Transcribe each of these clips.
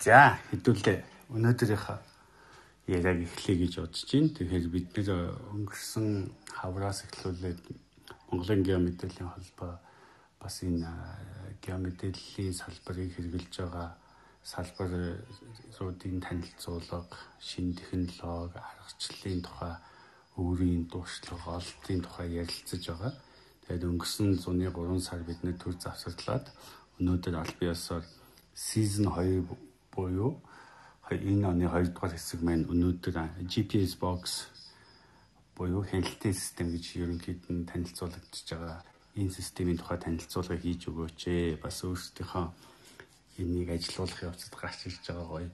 За хэдүүлээ өнөөдрийнхөө яриаг эхлэе гэж бодож байна. Тэгэхээр бид нэр өнгөрсөн хавраас эхлүүлээд Монголын геомэдэлийн холбоо бас энэ геомэдэлийн салбарыг хэрэгжилж байгаа салбаруудын танилцуулга, шин технологи, аргачлалын тухай өөрийн дуршлаг, ололтын тухай ярилцаж байгаа. Тэгээд өнгөрсөн зуны 3 сар бид нэр төр завсарлаад өнөөдөр аль биесээр season 2 буюу энэ оны 2 дугаар хэсэг маань өнөөдөр GPS box буюу хяналтын систем гэж ерөнхийд нь танилцуулагдчихж байгаа. Энэ системийн тухай танилцуулга хийж өгөөч ээ. Бас өөрсдийнхөө энийг ажилуулах явцад гарч ирж байгаа гоё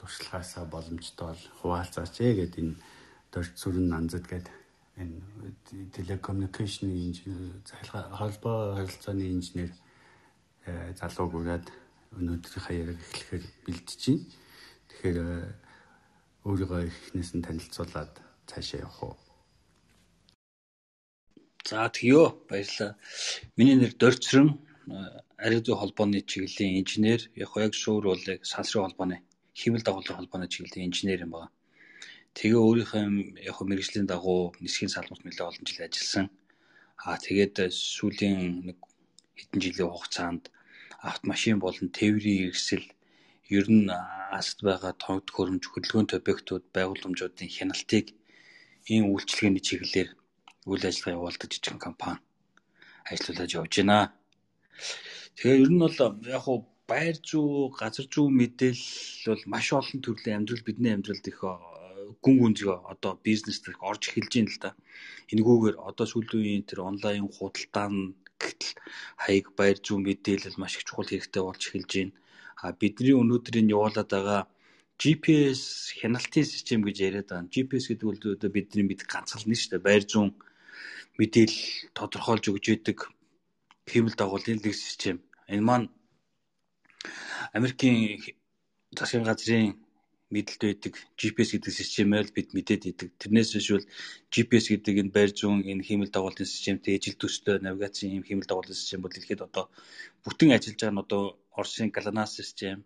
туршлагаасаа боломжтой бол хуваалцаач ээ гэдэг энэ дөрж сүрэн нанзад гэдэг энэ телекоммуникашн инженер холбоо харилцааны инженер э, залууг ураад өнөөдрийнхөө яриаг эхлэхээр бэлдэж байна. Тэгэхээр э, өөрийгөө эхнээс нь танилцуулаад цаашаа явах уу. За тэгё баярлалаа. Миний нэр Дорцрон ариун зүй холбооны чиглэлийн инженер, яг яг шүүр бол сансрын холбооны хэмэл дагуулгын холбооны чиглэлийн инженер юм байна. Тэгээ өөрийнхөө яг мэрэгжлийн дагуу нисхийн салбарт нэлээд олон жил ажилласан. Аа тэгээд сүүлийн нэг хэдэн жилийн хугацаанд автомашин болон тээврийн хэрэгсэл ер нь аст байгаа тоног төхөөрөмж хөдөлгөөнтэй объектууд байгууламжуудын хяналтыг ийм үйлчилгээний чиглэлээр үйл ажиллагаа явуулдаг жижигхэн компани ажиллаулж явж байна. Тэгээ ер нь бол яг хуу байр зүй, газар зүй мэдээлэл бол маш олон төрлийн амьдрал бидний амьдралд их гүн гүнзгий одоо бизнест орж эхэлж байна л да. Энэгүүгээр одоо сүүлийн үеийн тэр онлайн худалдаа нь Гэтэл хаяг баяр зүй мэдээлэл маш их чухал хэрэгтэй болж эхэлж байна. А бидний өнөөдрийн явуулаад байгаа GPS хяналтын систем гэж яриад байгаа. GPS гэдэг бол одоо бидний мэд ганцхан нь шүү дээ. Байр зүүн мэдээлэл тодорхойлж өгж яадаг хиймэл дагуулын нэг систем. Энэ маань Америкийн засгийн газрын мэдэлд байдаг GPS гэдэг системээр бид мэдээд идэг. Тэрнээс биш бол GPS гэдэг энэ байр зүүн энэ хиймэл дагуулын системтэй ижил төстэй навигацийн юм хиймэл дагуулын систем бол дэлхийд одоо бүтэн ажиллаж байгаа нь одоо Оросын GLONASS систем.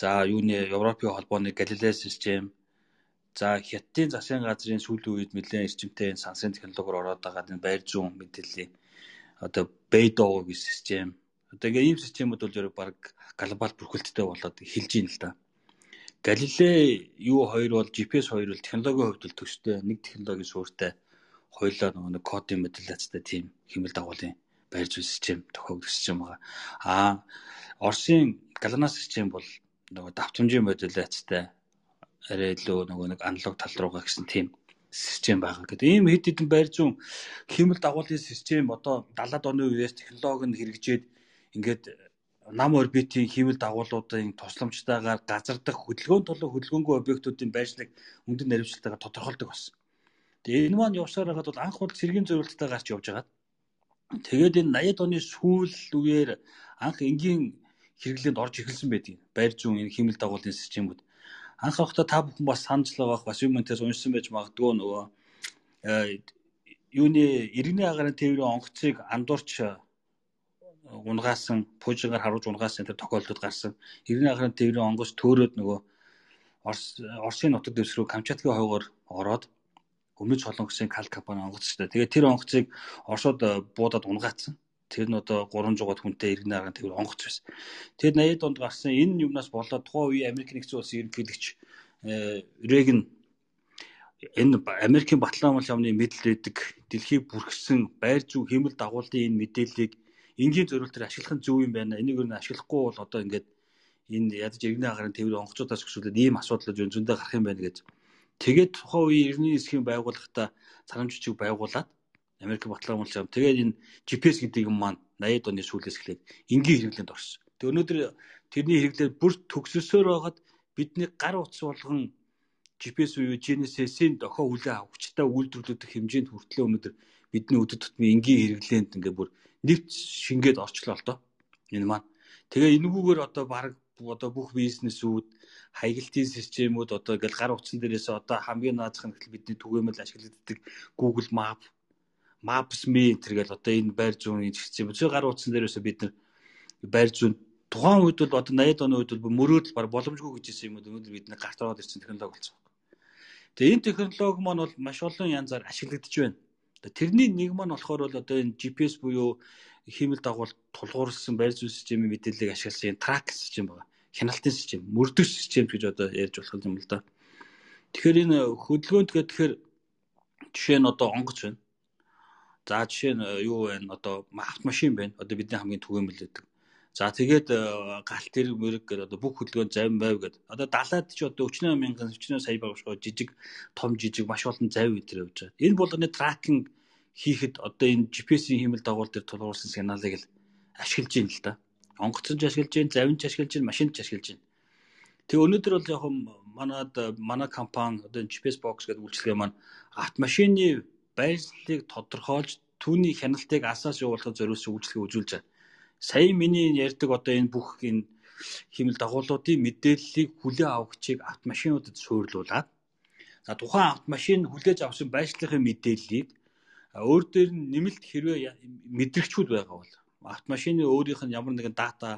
За юуны Европын холбооны Galileo систем. За Хятадын засгийн газрын сүүлийн үед нэлээд эрчимтэй энэ сансрын технологиор ороод байгаа энэ байр зүүн мэдээллийн одоо Beidou гэсэн систем. Одоо ийм системүүд бол яг баг глобал бүрхэлттэй болоод эхэлж байна л да. Галилей юу хоёр бол GPS хоёр бол технологийн хувьд бол төстэй нэг технологийн суурьтай хоёлаа нөгөө нэг кодын модуляцтай тийм хэмэл дагуулын байр зүй систем тохиогдох систем байгаа. Аа Оросын GLONASS систем бол нөгөө давтамжийн модуляцтай арай илүү нөгөө нэг аналог тал руугаа гэсэн тийм систем байгаа. Гэт ийм хэд хэдэн байр зүүн хэмэл дагуулын систем одоо 70-аад оны үеэс технологи нь хэрэгжээд ингээд нам орбитийн хиймэл дагуулуудын тусламжтайгаар газар дах хөдөлгөөн толгой хөдөлгөөнгүй объектуудын байршлыг өндөр наривчлалтайгаар тодорхойлдог болсон. Тэгээ энэ маань явсаар хагаад бол анх бол цэргийн зорилттой гарч явж байгаа. Тэгээд энэ 80-ад оны сүүл үеэр анх энгийн хэрэглээнд орж эхэлсэн байдгийг. Байр зүүн энэ хиймэл дагуулын системүүд. Анх авахта та бүхэн бас санаж л байгаах бас юм энэс уншсан байж магадгүй нөгөө э, юуны иргэний агарын тээврийн онгоцыг андуурч унгаасан пуужингаар харуулж унгаасан тэр тохиолдод гарсан. Иргэний агарын тээврийн онгоц төөрөөд нөгөө Орос Оросын нутаг дэвс рүү Камчаткийн хойгоор ороод өмнөд солонгосын кал компани онгоцтой. Тэгээд тэр онгоцыг Оросод э, буудаад унгаацсан. Тэр нь одоо 300 хүнтэй иргэний агарын тээвэр онгоц байсан. Тэгээд 80-ад онд гарсан энэ юмнаас болоод тухайн үеийн Америк нэгдсэн улсын ерөнхийлөгч э, Регн энэ Америкийн Батлан амлын яамны мэдл байдаг дэлхийг бүрхсэн байр зүү хэмэл дагуулын энэ мэдээллийг энгийн зориултаар ашиглах нь зөв юм байна. Энийг юу ашиглахгүй бол одоо ингээд энэ ядаж иргэний агарын тээврийн онгоцуудаас өсвөлээд ийм асуудал зөндөө гарах юм байна гэж. Тэгээд тухайн үеийн иргэний эсхийн байгууллагата царамж бичиг байгуулад Америк батлан улс юм. Тэгээд энэ GPS гэдэг юм маань 80-ад оны сүүлээс эхлээд энгийн хэрэглээнд орсон. Тэг өнөөдөр тэрний хэрэглээр бүр төгсөсөөр байгаад бидний гар утас болгон GPS буюу GNSS-ийн дохио хүлээ авах хүчтэй үйлдвэрлэдэг хэмжээнд хүртлээ өнөөдөр бидний өдөр тутмын энгийн хэрэглээнд ингээ бүр нэвт шингээд орчлоо л доо. Энэ маань. Тэгээ энэгүүгээр одоо баг одоо бүх бизнесүүд хаягдлын системүүд одоо ингээл гар утсан дээрээс одоо хамгийн наазах нь бидний түгээмэл ашиглагддаг Google Map Maps.me гэл одоо энэ байр зүүн систем. зөв гар утсан дээрээс бид нар байр зүүн тухайн үед бол одоо 80-ад оны үед бол мөрөөдөл баг боломжгүй гэж хэлсэн юм бол өнөөдөр бид гарт ороод ирсэн технологи болсон. Тэгээ энэ технологи маань бол маш олон янзаар ашиглагдж байна. Тэрний нэг маань болохоор бол одоо энэ GPS буюу хиймэл дагуулт тулгуурласан байр зүйн системийн мэдээллийг ашигласан трак систем байна. Хяналтын систем, мөрдөх систем гэж одоо ярьж болох юм л да. Тэгэхээр энэ хөдөлгөөнт гэдэг тэгэхээр жишээ нь одоо онгоц байна. За жишээ нь юу байна? Одоо автомашин байна. Одоо бидний хамгийн түгээмэл гэдэг. За тэгээд э, галт тэрэг мөрөг гэдэг одоо бүх хөдөлгөөн завин байв гэдэг. Одоо далаад ч одоо 48 мянган 48 сая багшгаа жижиг том жижиг маш олон завь өдр явж байгаа. Энэ болгоны тракинг хийхэд одоо энэ GPS-ийн хиймэл дагуул дээр тулгуурласан сигналыг л ашиглаж байна л да. Онгоцон ч ашиглаж байна, завин ч ашиглаж байна, машинд ч ашиглаж байна. Тэгээ өнөөдөр бол яг манад манай компани одоо GPS box гэдэг үйлчилгээ маань автомашины байрлалыг тодорхойлж түүний хяналтыг асаас явуулахад зориулсан үйлчилгээ үзүүлж байгаа сая миний ярьдаг одоо энэ бүх энэ химэл дагуулуудын мэдээллийг хүлээ авахчийг автомашинуудад суйрлуулад за тухайн автомашин хүлээж авсан байршлахын мэдээллийг өөр дээр нь нэмэлт хэрвээ мэдрэгчүүд байгаа бол автомашины өөрийнх нь ямар нэгэн дата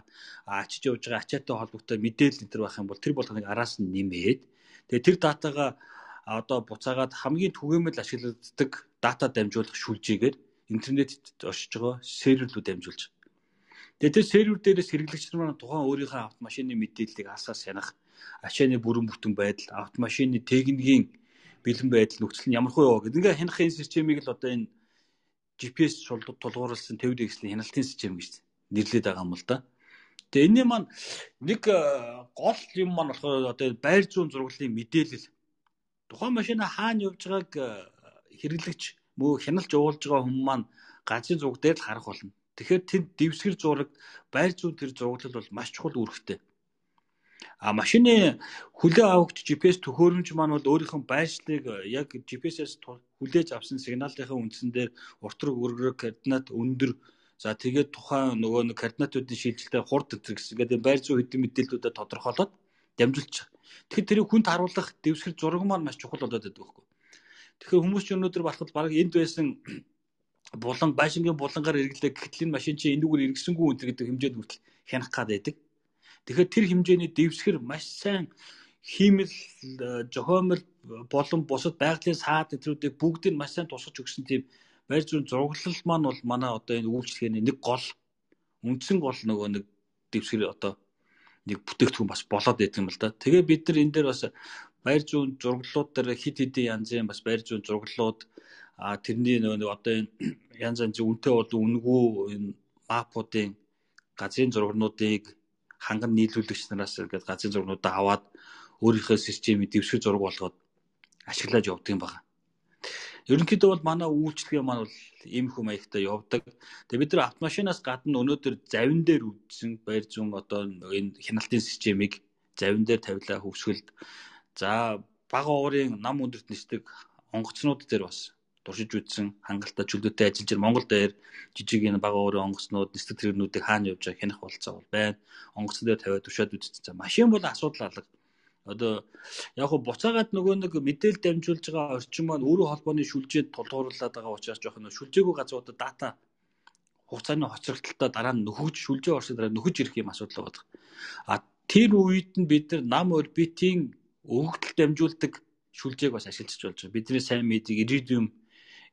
ачиж явж байгаа ачаатай холбогдсон мэдээлэл энэ байх юм бол тэр болгоныг араас нь нэмээд тэгээ тэр датагаа одоо буцаагаад хамгийн түгээмэл ашиглагддаг дата дамжуулах шүлжээгээр интернетэд оршиж байгаа серверлүүд дамжуулж Тэгээ тэр сервер дээрээс хэрэглэгч нар тухайн өөрийнхөө автомашины мэдээллийг асаас янах, ачааны бүрэн бүтэн байдал, автомашины техникийн бэлэн байдал нөхцөл нь ямархуу яваа гэдэг. Ингээ хянах энэ системийг л одоо энэ GPS шулдад тулгуурласан тэвд хэслийн хяналтын систем гэж нэрлэдэг байгаа юм л да. Тэгээ энэний маань нэг э, гол юм маань болохоор одоо байр зүүн зурглалын мэдээлэл тухайн машина хаана явж байгааг э, хэрэглэгч мөө хяналж уулж байгаа хүмүүс маань газрын зураг дээр л харах болно. Тэгэхээр тэнд дэвсгэр зураг байр зүүн тэр зураглал бол маш чухал үүрэгтэй. А машины хүлээ авахч GPS төхөөрөмж маань бол өөрийнх нь байршлыг э, яг GPS-ээс хүлээж авсан сигналынхаа үндсэн дээр уртраг өргөрөг координат өндөр за тэгээд тухайн нөгөө нэг координатуудын шилжилтээр хурд гэсэн. Ингээд байр зүүн хэдэн мэдээллүүдэд тодорхойлоод дамжуулж байгаа. Тэгэхээр тэрийг хүнд харуулах дэвсгэр зураг маань маш чухал болоод байдаг байхгүй. Тэгэхээр хүмүүс ч өнөөдөр балхад баг энд байсан булан байшингийн булангаар эргэлээ гэтэл энэ машин чинь энүүгээр эргэсэнгүй өнтер гэдэг хэмжээнд хүртэл хянах гад байдаг. Тэгэхээр тэр хэмжээний дэвсгэр маш сайн хиймэл жохомл болон бусад байгалийн саад нэтрүүдийг бүгдийг маш сайн тусгаж өгсөн тийм байр зүүн зураглал маань бол манай одоо энэ үйлчлэгээний нэг гол үндсэн гол нөгөө нэг дэвсгэр одоо нэг бүтээгдэхүүн бас болоод байдаг юм л да. Тэгээ бид нар энэ дээр бас байр зүүн зураглалууд дээр хит хитийн янзын бас байр зүүн зураглалууд а тэрний нөгөө одоо энэ янз янзын үнэтэй бол үнэгүй энэ мапуудын газрын зургнуудыг ханган нийлүүлэгч нараас ингээд газрын зургнуудаа аваад өөрийнхөө системийг дэвшиг зураг болгоод ашиглаж явдаг юм байна. Ерөнхийдөө бол манай үйлчлэгээ маань бол ийм хүм маягтай явдаг. Тэгээ бид нар автомашинаас гадна өнөөдөр завин дээр үдсэн байр зүүн одоо энэ хяналтын системийг завин дээр тавилаа хөвсгөлд за бага уурын нам өндөрт нисдэг онгоцнууд дээр бас туршиж үзсэн хангалттай чөлөөтэй ажиллаж ир Монгол дээр жижиг энэ бага өөрийн онгоцнууд нисдэг тэрэгнүүдийг хаана явж байгааг хянах болцоо бол байна. Онгоцон дээр тавиад тушаад үзсэн. Машин бол асуудал алга. Одоо яг хөө буцаагаад нөгөө нэг мэдээлэл дамжуулж байгаа орчин маань өөрөө холбооны шүлжээд тулгуурлаад байгаа учраас жоох нь шүлжээгүй газруудад дата хугацааны хоцрогдолтой дараа нь нөхөж шүлжээ орсон дараа нөхөж ирэх юм асуудал байдаг. А тэр үед нь бид нар нам орбитийн өгөгдөл дамжуулдаг шүлжээг бас ашиглаж болж байгаа. Бидний сайн мэддэг iridium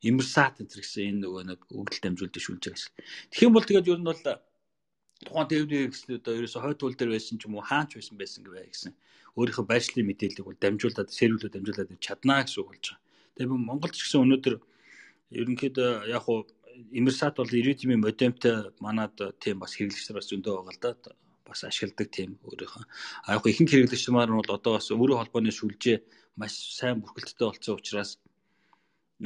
иммерсат энэ гэсэн энэ нөгөө нэг өгдөл дамжуулдаг шүлжээ гэсэн. Тэгэх юм бол тэгээд ер нь бол тухайн төвний одоо ерөөсө хойд туул дээр байсан ч юм уу хаанч байсан байсан гэвэ гэсэн. Өөрийнхөө байршлын мэдээллийг бол дамжуулаад серверлүүд дамжуулаад чаднаа гэсэн үг болж байгаа. Тэгээд Монголд ч гэсэн өнөөдөр ерөнхийдөө яг хуу иммерсат бол иридимийн модемтэй манад тийм бас хэрэглэгчдэр бас зөндөө байгаа л да бас ашигладаг тийм өөрийнхөө а яг ихэнх хэрэглэгч маань бол одоо бас өөрийн холбооны шүлжээ маш сайн бүрхэлттэй болсон учраас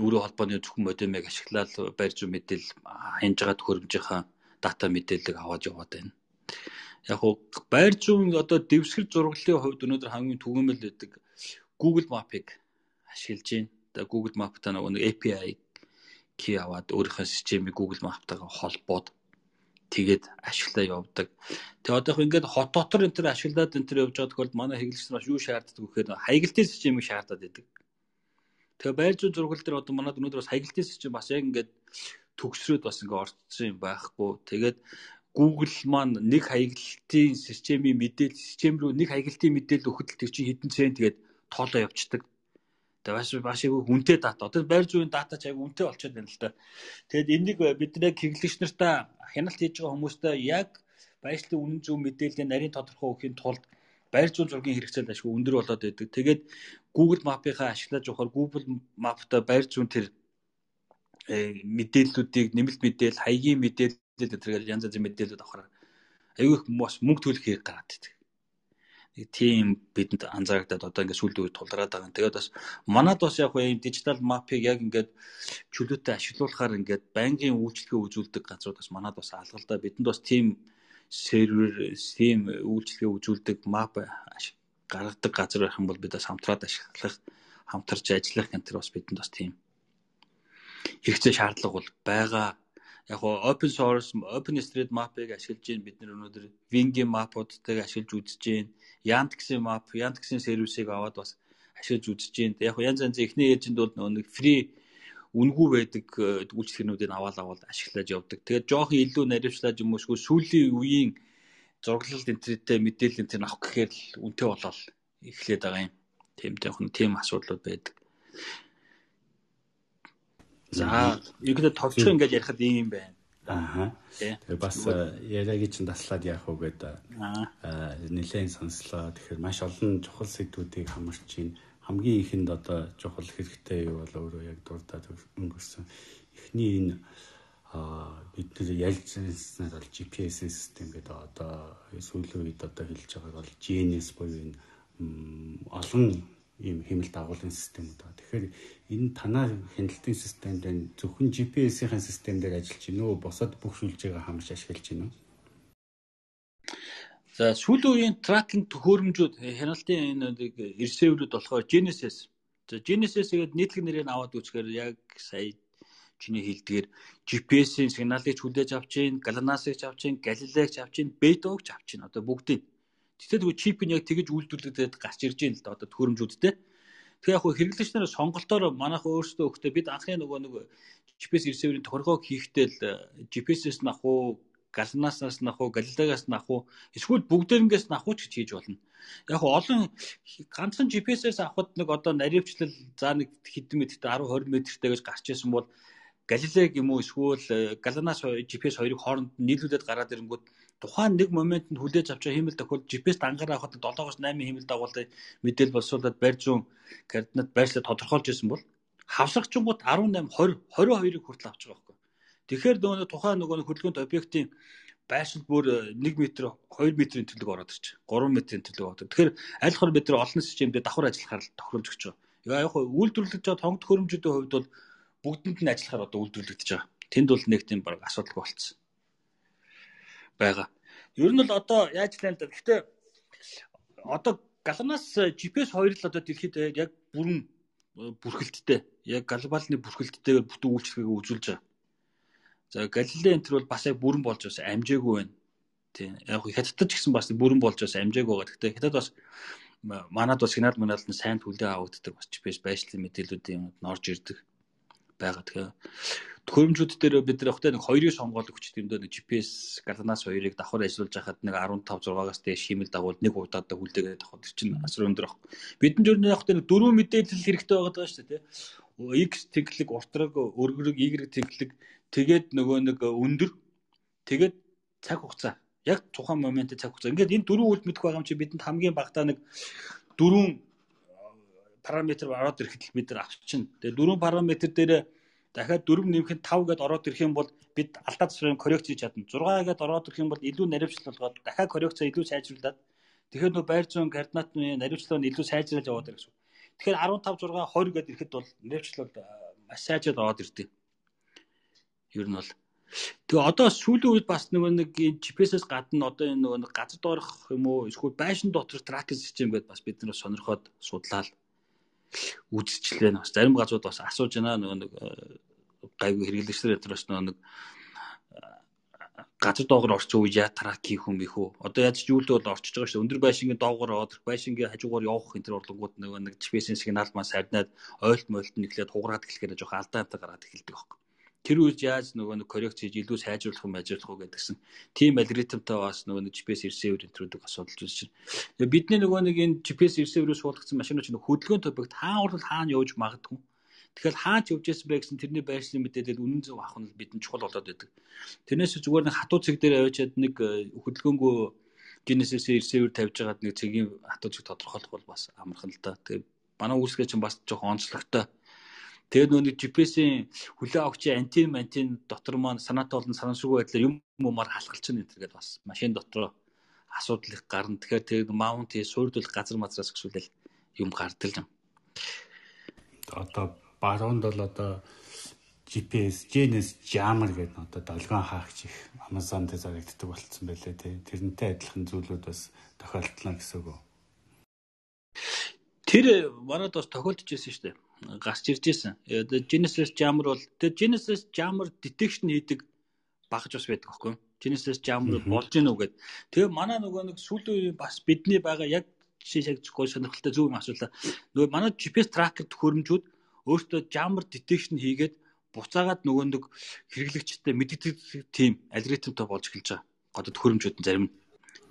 өөрийн холбооны зөвхөн модемыг ашиглаад байр зүйн мэдээлэл хянж байгаа төхөөрөмжийнхаа дата мэдээллийг аваад яваад байна. Яг уу байр зүйн одоо дэвсгэр зураглалын хувьд өнөөдөр хамгийн түгээмэл байдаг Google Map-ыг ашиглаж байна. Тэгээ Google Map-тай нэг API key аваад өөрийнхөө системийг Google Map-тайгаа холбоод тэгээд ашиглаа явдаг. Тэгээ одоо их ингээд хот дотор энэ төр ашиглаад энэ төр явж байгаа тохиолдолд манай хэглэгч нар юу шаарддаг вэ гэхээр хаягдлын системийг шаардаад байдаг. Тэгээ байр зүйн зургал дээр одоо манад өнөөдөр бас хаягдлын систем бас яг ингээд төгсрөөд бас ингээд орцсон юм байхгүй. Тэгээд Google маань нэг хаягдлын системийн мэдээлэл систем рүү нэг хаягдлын мэдээлэл өгөхөд тэр чинь хэдэн цент тэгээд тоолоо явцдаг. Тэгээ бас маш их үнэтэй дата. Одоо байр зүйн дата ч аяг үнэтэй болчиход байна л да. Тэгэд энийг бид нэг хэрэглэгч нартаа хяналт хийж байгаа хүмүүстээ яг байршлын үнэн зөв мэдээллийн нарийн тодорхой өгөхийн тулд байр зүйн зургийн хэрэгцээ ашгүй өндөр болоод байдаг. Тэгээд Google Map-ийнхаа ашиглаж явахаар Google Map-та байр зүйн тэр э, мэдээллүүдийг нэмэлт мэдээлэл, хаягийн мэдээлэл гэдгээр янз янзын мэдээлэлүүд авахаар аюу их бас мөнгө төлөх хэрэг гараад байдаг. Нэг тийм бидэнд анзаарагдаад одоо ингээд сүүлийн үед тулгараад байгаа. Тэгээд бас манад бас яг энэ дижитал мапыг яг ингээд чөлөөтэй ашиглуулахаар ингээд байнгын үйлчлэгээ үзүүлдэг газрууд бас манад бас алгалдаа бидэнд бас тийм сервер, тийм үйлчлэгээ үзүүлдэг мап гаргадаг газар байх юм бол бид бас хамтраад ашиглах, хамтарч ажиллах гэх тэр бас бидэнд бас тийм хэрэгцээ шаардлага бол байгаа яг гоо open source open street map-ыг ашиглаж байна бид нар өнөөдөр Wing-ийн map-уудтайг ашиглаж үзэж байна. Yandex-ийн map, Yandex-ийн сервисыг аваад бас ашиглаж үзэж байна. Яг янз янз эхний ээжинд бол нэг free үнгүй байдаг э, үйлчлэгнүүдийг аваад аваад ашиглаж явдаг. Тэгээд жоохон илүү наривчлаад юм уушгүй сүүлийн үеийн зураглалт интернеттэй мэдээлэл энэ авах гэхээр л үнэтэй болоод эхлээд байгаа юм. Тийм жоохон тийм асуудлууд байдаг. За, ерөнхийдөө тогтчоо ингэж ярихад ийм юм байна. Аа. Тэгээ бас э, яриагийн чинь таслаад яах вэ гэдэг аа нэлээд сонслоо. Тэгэхээр маш олон чухал сэдвүүдийг хамарч чинь хамгийн ихэнд одоо чухал хэрэгтэй юу бол өөрөө яг дурдаад өнгөрсөн. Эхний энэ бид ялж ирсэнээр бол GPS систем гэдэг одоо сүүлийн үед одоо хэлж байгааг бол GNS буюу энэ олон ийм хэмэл дагуулын системүүд байна. Тэгэхээр энэ танаа хяналтын системд энэ зөвхөн GPS-ийн систем дээр ажиллаж уу? Босоод бүх шүлжээг хамж ашиглаж уу? За сүүлийн үеийн тракинг төхөөрөмжүүд хяналтын энэ ресиверүүд болохоор Genesis. За Genesis гэдэг нийтлэг нэрийг аваад үзэхээр яг сая чиний хэлдгээр GPS-ийн сигналыг хүлээж авч GLONASS-ыг авч Galileo-г авч Beidou-г авч. Одоо бүгдийг Тэгтээ тэгвэл чип нь яг тэгэж үйлдвэрлэгдээд гарч ирж байна л да одоо төхөөрөмжүүдтэй. Тэгээ яг хөө хэрэглэгч нараа сонголтоор манайх өөрсдөө өгтөө бид анхны нөгөө нэг GPS ресиверийн тохиргоог хийхдээ л GPS-с нах уу, Галнасаас нах уу, Галилеогоос нах уу, эсвэл бүгдээрнгээс нах уу ч гэж хийж болно. Яг олон ганцхан GPS-ээс авахд нэг одоо наривчлал за нэг хэдэн метрт 10 20 метртэй гэж гарч ирсэн бол Галилег юм уу эсвэл Галанас GPS хоёрыг хооронд нийлүүлээд гараад ирэнгүүт тухайн нэг моментод хүлээж авч байгаа хиймэл тохиолдолд GPS дангаар авахад 7-оос 8 хиймэл дагуултай мэдээл болсуулаад барь зүүн координат байршлаа тодорхойлж исэн бол хавсагчингууд 18 20 22-ыг хүртэл авч байгаа. Тэгэхээр нөгөө тухайн нөгөө хөдөлгөөнт объектын байршил бүр 1 м 2 м-ийн төлөв ороод ирчих. 3 м-ийн төлөв ороод. Тэгэхээр аль хор бид нар олон системдээ давхар ажиллахаар тохиромж өгч байгаа. Яг үйлдвэрлэж байгаа тоног төхөөрөмжүүдийн хувьд бол бүгдэнд нь ажиллахаар одоо үйлдвэрлэгдэж байгаа. Тэнд бол нэг тийм баг асуудалгүй болцсон байгаа. Ер нь л одоо яаж л энэ гэхдээ одоо галанаас GPS хоёр л одоо дэлхийд яг бүрэн бүрхэлттэй яг глобалны бүрхэлттэйгээр бүтэн үйлчлэгээ үзүүлж байгаа. За Галилей энэ төр бол бас яг бүрэн болж бас амжаагүй байна. Тийм. Яг хятадд ч гэсэн бас бүрэн болж бас амжаагүй байгаа. Гэхдээ хятад бас манад бас сигнал маналд нь сайн төлөө авагддаг бас GPS байшлын мэдээллүүдийн орж ирдэг байгаа. Тэгэхээр төхөөрөмжүүд дээр бид нар явахдаа нэг хоёрыг сонгоод өгч тийм дөө нэг GPS Галанас хоёрыг давхар ажиллуулж хахад нэг 15 6-аас дээш химэл дагуул нэг удаад хүлдээгээд давхад чинь асар өндөр ах. Бидэнд ер нь явахдаа нэг дөрвөн мэдээлэл хэрэгтэй байгаа даа шүү дээ. X тэглэг, уртраг, өргөрөг, Y тэглэг тэгээд нөгөө нэг өндөр тэгээд цаг хугацаа яг тухайн моментод цаг хугацаа. Ингээд энэ дөрвөн үлд мэдэх байгаа юм чи бидэнд хамгийн багтаа нэг дөрвөн параметр ороод ирэхэд бид нар авчихна. Тэгээ дөрвөн параметр дээр дахиад 4 нэмэхэд 5 гэдээ ороод ирэх юм бол бид алдаа тасрын коррекц хийж чадна. 6 гэдээ ороод ирэх юм бол илүү наривчлал болгоод дахиад коррекцаа илүү сайжруулад тэгэхээр нөө байр зүүн координатны наривчлал нь илүү сайжруулж яваад байгаа гэсэн. Тэгэхээр 15 6 20 гэдээ ирэхэд бол наривчлал маш сайжраад ороод ирдээ. Ер нь бол Тэгээ одоо сүүлийн үед бас нөгөө нэг GPS-ээс гадна одоо энэ нөгөө газар доорх юм уу эсвэл байшин дотор тракинг систем гэдээ бас бид нэр сонирхоод судлаад үзчихлээ. Бас зарим газрууд бас асууж байна нөгөө нэг э, гайгүй хэрэглэгчдэр өдрөөс нэг газар доогор орчих үе яа трак хийх юм бихүү. Одоо яаж ч юулд бол орчиж байгаа шүү. Өндөр байшингийн доогоор орох, байшингийн хажуугаар явах энэ төр урлангууд нөгөө нэг GPS-ийн сигнал маань сарнаад ойлт мойлт нэглээд хугараад эхлэхээр жоох алдаа алдаа гараад эхэлдэг байхгүй. Тэр үед яаж нөгөө нэг коррекц хийж илүү сайжруулах юм ажиглах уу гэдгсэн тийм алгоритмтай бас нөгөө нэг GPS receiver энтрүүдийг асуудалж байна чинь. Тэгээ бидний нөгөө нэг энэ GPS receiver-өөс суулгацсан машинууд чинь хөдөлгөөн топогт хаан урал хаана явж магадгүй. Тэгэхээр хаач явж байсан бэ гэсэн тэрний байршлын мэдээлэл үнэн зөв авах нь бидэнд чухал болоод байдаг. Тэрнээс зүгээр нэг хатуу цэг дээр авчиад нэг э, хөдөлгөөнгөө Genesis receiver тавьж байгаад нэг цэгийн хатуу цэг тодорхойлох бол бас амархан л да. Тэгээ манай үүсгээ чинь бас жоохон онцлогтой Тэгээд нөө нэг GPS-ийн хүлээ авахчийн антин мантин дотор маань санаатай болон санамсаргүй байдлаар юм юмар халахалч нь гэдэг бас машин дотор асуудал их гарна. Тэгэхээр тэгээд маунт суурдвал газар мазраас гүшүүлэл юм гардаг юм. Одоо баруунд бол одоо GPS, GNS jammer гэдэг одоо долгион хаагч их Amazon дээр зарагддаг болцсон байлээ тий. Тэрнтэй адилхан зүйлүүд бас тохиолдлоо гэсэн үг. Тэр манад бас тохиолдож байсан шүү дээ гарч ирж байсан. Genesis Jammer бол тэр Genesis Jammer detection хийдэг багж бас байдаг байхгүй юу? Genesis Jammer болж гэнэ үү гэд. Тэгээ манай нөгөө нэг сүүлийн бас бидний байгаа яг жишээ яг гоо сонирхолтой зөв юм асуулаа. Нөгөө манай GPS tracker төхөөрөмжүүд өөртөө Jammer detection хийгээд буцаагаад нөгөө нэг хэрэглэгчтэй мэддэг тийм алгоритмтай болж эхэлж байгаа. Одоо төхөөрөмжүүд нь зарим нь.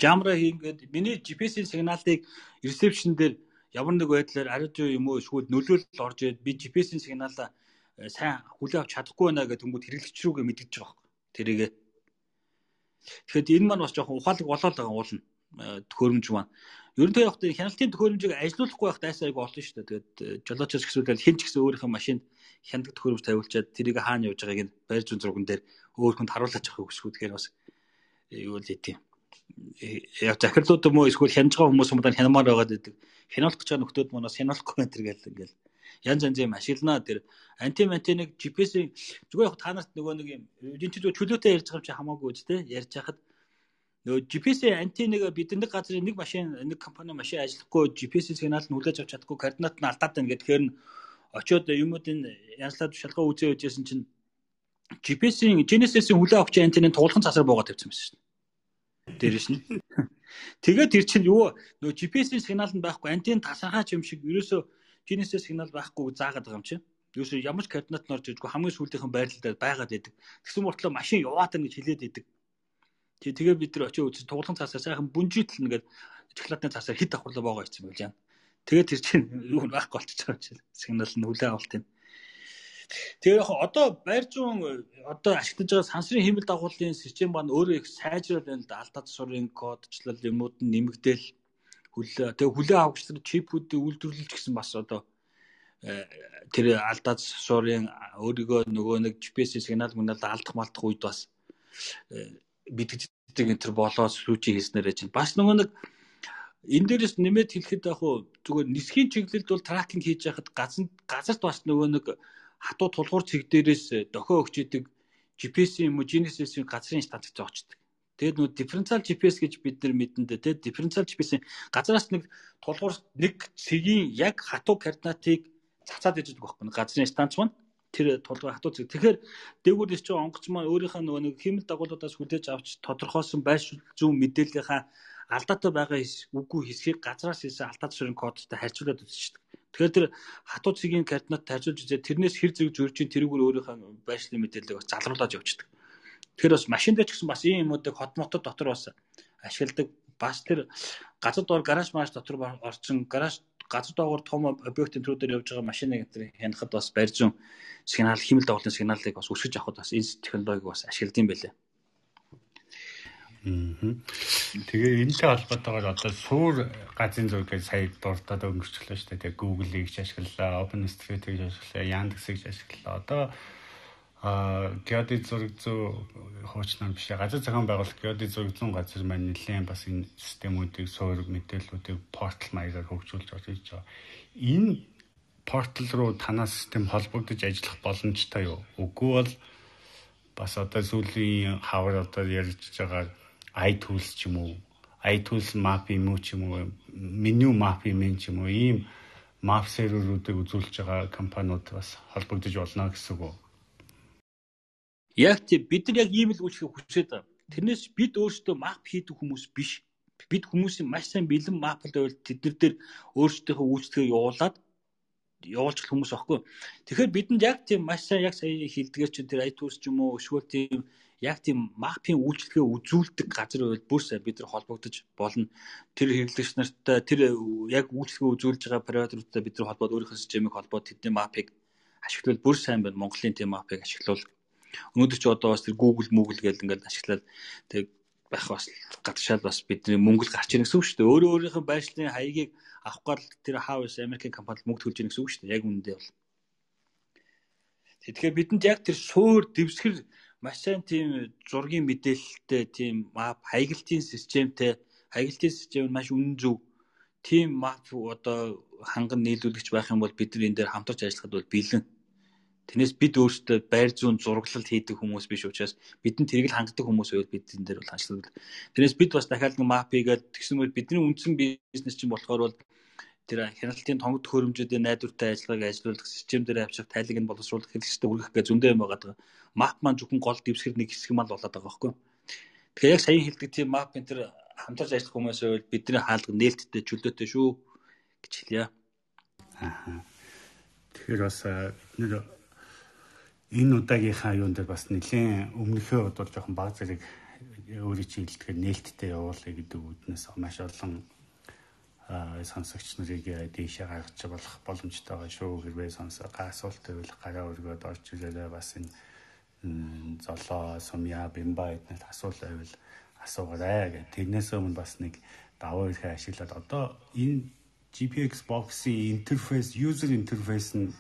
Jammer хийгээд миний GPS-ийн сигналыг reception дээр ямар нэг байдлаар ариутуу юм уу эсвэл нөлөөлөл орж ирээд би GPS-ийн сигналаа э, сайн хүлээ авч чадахгүй байна гэдэг хүмүүс хэрэглэгч рүүгээ мэдгэж байгаа байхгүй. Тэрийгээ. Тэгэхэд энэ маань бас жоохон ухаалаг болоод байгаа уулна э, төхөөрөмж маань. Ерөнхийдөө явахдаа хяналтын төхөөрөмжийг ажилуулахгүй байх дайсаа айгу олон шүү дээ. Тэгээд э, жолоочоос гэсүүлэл хэн ч гэсэн өөрийнхөө машинд хянадаг төхөөрөмж тавиулчаад тэрийг хаана явж байгааг нь байр зүүн зурган дээр өөр хүнд харуулж авах хүсэхгүй. Тэгэхээр бас юу л хэдий яг захирлууд юм уу? Эсвэл хянаж байгаа хүмүүс муудаа хянамаар байгаад байдаг. Хянуулах гэж нөхдөөд манаас хянуулахгүй энэ гэл ингээл. Янз янз юм ашигланаа тэр. Анти мантиныг GPS-ийн зүгээр яг та нарт нөгөө нэг юм эдийн чөлөөтэй ярьж байгаа юм чи хамаагүй үст те ярьж хахад нөгөө GPS-ийн антиныг бидний газрын нэг машин нэг компани машин ажиллахгүй GPS-ийн сигнал нь хүлээж авч чадахгүй координат нь алдаад байна гэхээр нь очиод юмуудын янзлаад шалгаа үзээ үжсэн чинь GPS-ийн Genesis-ийн хүлээ авч антиныг туулхан цасаар буугаад тавьсан байсан шүү дээ дээрэс нь. Тэгээд тэр чинь юу нөө GPS-ийн сигнал нь байхгүй антен тасархаач юм шиг ерөөсөө GPS сигнал байхгүй заагаад байгаа юм чинь. Ерөөсөө ямар ч координат нь орж ижгүй хамгийн сүүлийнхэн байрлал дээр байгаад байдаг. Тэгсэн мөртлөө машин яваад байна гэж хэлээд байдаг. Тэгээ бид нар очиж үзсэн туулган цаасаа сайхан бүнжийтл нэгээд шоколадны цаасаар хит давхарлаа боогоо ицсэн байл яа. Тэгээд тэр чинь юу байхгүй болчихж байгаа юм чинь. Сигнал нь хүлээ авалт юм. Тэгээ яг одоо байр зүүн одоо ашиглаж байгаа сансрын хиймэл дагуулын систем маань өөрөө их сайжрал байна л да. Алдаа засварын кодчлал юмуд нь нэмэгдээл хүлээ. Тэгээ хүлээ авахч нар чипүүдийг үйлдвэрлэж гисэн бас одоо э, тэр алдаа засварын өөрийгөө нөгөө нэг GPS сигнал мөнэл алдах малтах үед бас э, бидгдэг энэ төр болоо сүүчи хийснээр чинь бас нөгөө нэг энэ дээрээс нэмээд хэлэхэд яг хуу зүгээр нисхийн чиглэлд бол тракинг хийж яхад газар газарт бас нөгөө нэг хатуу тулгуур цэг дээрээс э, дохио өгч идэг GPS юм уу Genesis-ийн газрын станцд зоочдөг. Тэгээд нөө дифференциал GPS гэж бид нар мэдэндээ тэгээд дифференциал GPS-ийн газраас нэг тулгуур нэг цэгийн яг хатуу координатыг цацаад иждэг байхгүй газрын станц маань тэр тулгуур хатуу цэг. Тэгэхээр дээгүүрээс чи онгоц маань өөрийнхөө нөгөө нэг хэмэл дагуулуудаас хүлээж авч тодорхойлсон байр зүүн мэдээллийнхаа алдаатай байгаа үгүй хэсгийг газраас хийсэн алдаа тушрын кодтой харьцуулаад үзчихдэг. Тэгэхээр тэр хатуу цэгийн координат тарьжуулж үзээ тэрнээс хэр зэрэг зөрж ин тэрүүгээр өөрийнхөө байшлын мэдээллийг бас залруулж явчихдаг. Тэгэхээр бас машин дээр ч гэсэн бас ийм юмуудыг хот мотод дотор бас ашигладаг. Бас тэр газар доор гараж маш дотор орчин гараж газар доогоор том объект энтрүү дээр явж байгаа машиныг энэ хянахад бас барь зүүн сигнал химэл дагуулын сигналыг бас өсгөж авахд бас энэ технологиг бас ашигладаг юм байлээ. Тэгээ энэтэй холбоотойгоор одоо суур газрын зураг гэж сая дуртад өнгөрчлөө шүү дээ. Тэгээ Google-ийг ашиглалаа, OpenStreetMap-ийг ашиглалаа, Yandex-ийг ашиглалаа. Одоо а геодит зураг зүй хуучнаар биш газар зохион байгуулалт геодит зураг зүүн газар маань нэлээд бас энэ системүүдийг суур мэдээллүүдийг портал маягаар хөгжүүлж орж иж байгаа. Энэ портал руу танаа систем холбогдож ажиллах боломжтой юу? Үгүй бол бас одоо сүүлийн хавар одоо ярьж байгаа iTools ч юм уу iTools map юм уу ч юм уу меню map юм ч юм уу ийм map серверүүдийг үзүүлж байгаа компаниуд бас холбогдож болно гэсэн үг. Яг тийм бид нар яг ийм л үйлчлэхийг хүсээд байна. Тэрнээс бид өөрсдөө map хийдэг хүмүүс биш. Бид хүмүүсийн маш сайн бэлэн map-д байвал тэднэр дээр өөрсдийнхөө үйлчлэгээ явуулаад явуулчих хүмүүс аахгүй. Тэгэхээр бидэнд яг тийм маш сайн яг сая хилдгээр чинь тэр iTunes ч юм уу эсвэл тийм яг тийм мапын үйлчлэгээ үзүүлдэг газар байвал бүр сайн бид нар холбогдож болно. Тэр хэрэглэгч нартай тэр яг үйлчлэгээ үзүүлж байгаа операторуудтай бид нар холбоод өөрийнхөө системийг холбоод тэдний мапыг ашиглавал бүр сайн байна. Монголын тийм мапыг ашиглавал өнөөдөр ч одоо бас тэр Google, Google гэдэг ингээд ашиглаад тэг байх бас гадшаал бас бидний мөнгө гарч ирэх гэсэн үг шүү дээ. Өөрөө өөрийнхөө байршлын хаягийг авах гал тэр Haus Америкийн компанид мөнгө төлж ирэх гэсэн үг шүү дээ. Яг үүндээ бол. Тэгэхээр бидэнд яг тэр суур дэвсгэр маш сайн тийм зургийн мэдээлэлтэй тийм мап хаягдлын системтэй хаягдлын систем нь маш үнэн зөв тийм мап одоо ханган нийлүүлэгч байх юм бол бид нар энэ дээр хамтарч ажиллахад бол бэлэн Тэрнээс бид өөрсдөө байр зүүн зураглал хийдэг хүмүүс биш учраас бидэнд тэрийг л хангадаг хүмүүс байвал бид энэ дээр бол ажилладаг. Тэрнээс бид бас дахиад нэг мап хийгээд тэгсэн мэт бидний үндсэн бизнес чинь болохоор бол тэр хяналтын тонгод хөрөмжүүдийн найдвартай ажиллагааг ажилуулах систем дээр авчих тайлыг нь боловсруулах хэрэгсэлтэй үргэх гэж зөндөө юм байгаа. Мап маань зөвхөн гол дэвсгэр нэг хэсэг мал болоод байгаа байхгүй. Тэгэхээр яг саяхан хэлдэг тийм мап энэ төр хамтарч ажиллах хүмүүс байвал бидний хаалга нээлттэй чөлөөтэй шүү гэж хэлье. Аа. Тэгэхээр бас бид нэр энэ удаагийнхаа юун дээр бас нэлийн өмнөхөө бодвол жоохон баг зэрэг өөрийн чинь хэлдгээр нээлттэй явуулъя гэдэг үүднээс маш олон сонсогч нарыг дээшээ гаргаж болох боломжтой байгаа шүү. Хэрвээ сонсоо асуулт байвал гараа өргөөд орж ирээрээ бас энэ золоо, сумья, бимба эднэрт асуулт байвал асуугаарай гэх. Тэрнээс өмнө бас нэг даваа ирэхээ ашиглаад одоо энэ GPX box-ийн интерфейс, user interface нь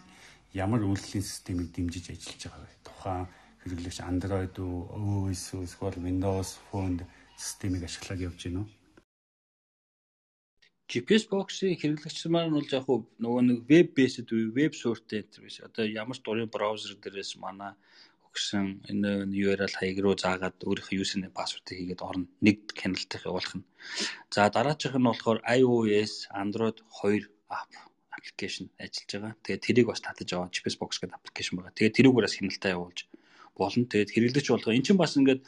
ямар үйлдвэрлэлийн системийг дэмжиж ажиллаж байгаа вэ? Тухайн хэрэглэгч Android уу, OS уу, эсвэл Windows Phone системийг ашиглаад явж байна уу? GPS box-ийн хэрэглэгч маань бол яг нөгөө нэг веб based веб суурьтай интерфейс. Одоо ямар ч дурын браузер дээрээс манай өгсөн энэ URL хаяг руу заагаад өөрийнхөө username password хийгээд орно. Нэг хяналтыг явуулах нь. За дараачих нь болохоор iOS, Android 2 app аппликейшн ажиллаж байгаа. Тэгээд тэрийг бас татаж аваад GPS box гэдэг аппликейшн байгаа. Тэгээд тэрүүгээр бас хяналтаа явуулж болно. Тэгээд хэрэглэгч болгоо. Эн чинь бас ингээд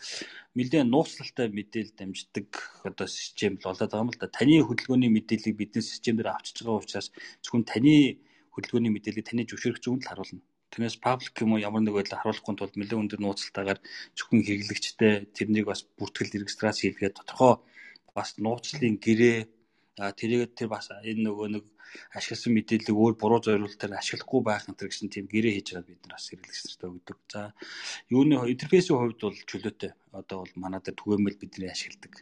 нэлээд нууцлалтай мэдээлэл дамждаг одоо систем л болоод байгаа юм л да. Таны хөдөлгөөний мэдээллийг бидний систем дээр авчиж байгаа учраас зөвхөн таны хөдөлгөөний мэдээллийг таны зөвшөөрөх зүүн л харуулна. Тэрнээс паблик юм уу ямар нэг байдлаар харуулахгүй тулд нэлээд өндөр нууцлалтаагаар зөвхөн хэрэглэгчтэй тэрнийг бас бүртгэл регистрац хийлгээд тодорхой бас нууцлалын гэрээ тэрийг тэр бас энэ нөгөө нэг ашигласан мэдээллийг өөр буруу зориулалтаар ашиглахгүй байх энэ гэсэн тийм гэрээ хийж байгаа бид нар бас хэрэглэгч нартай өгдөг. За юуны интерфейсийн хувьд бол чөлөөтэй. Одоо бол манай дээр түгээмэл бидний ашигладаг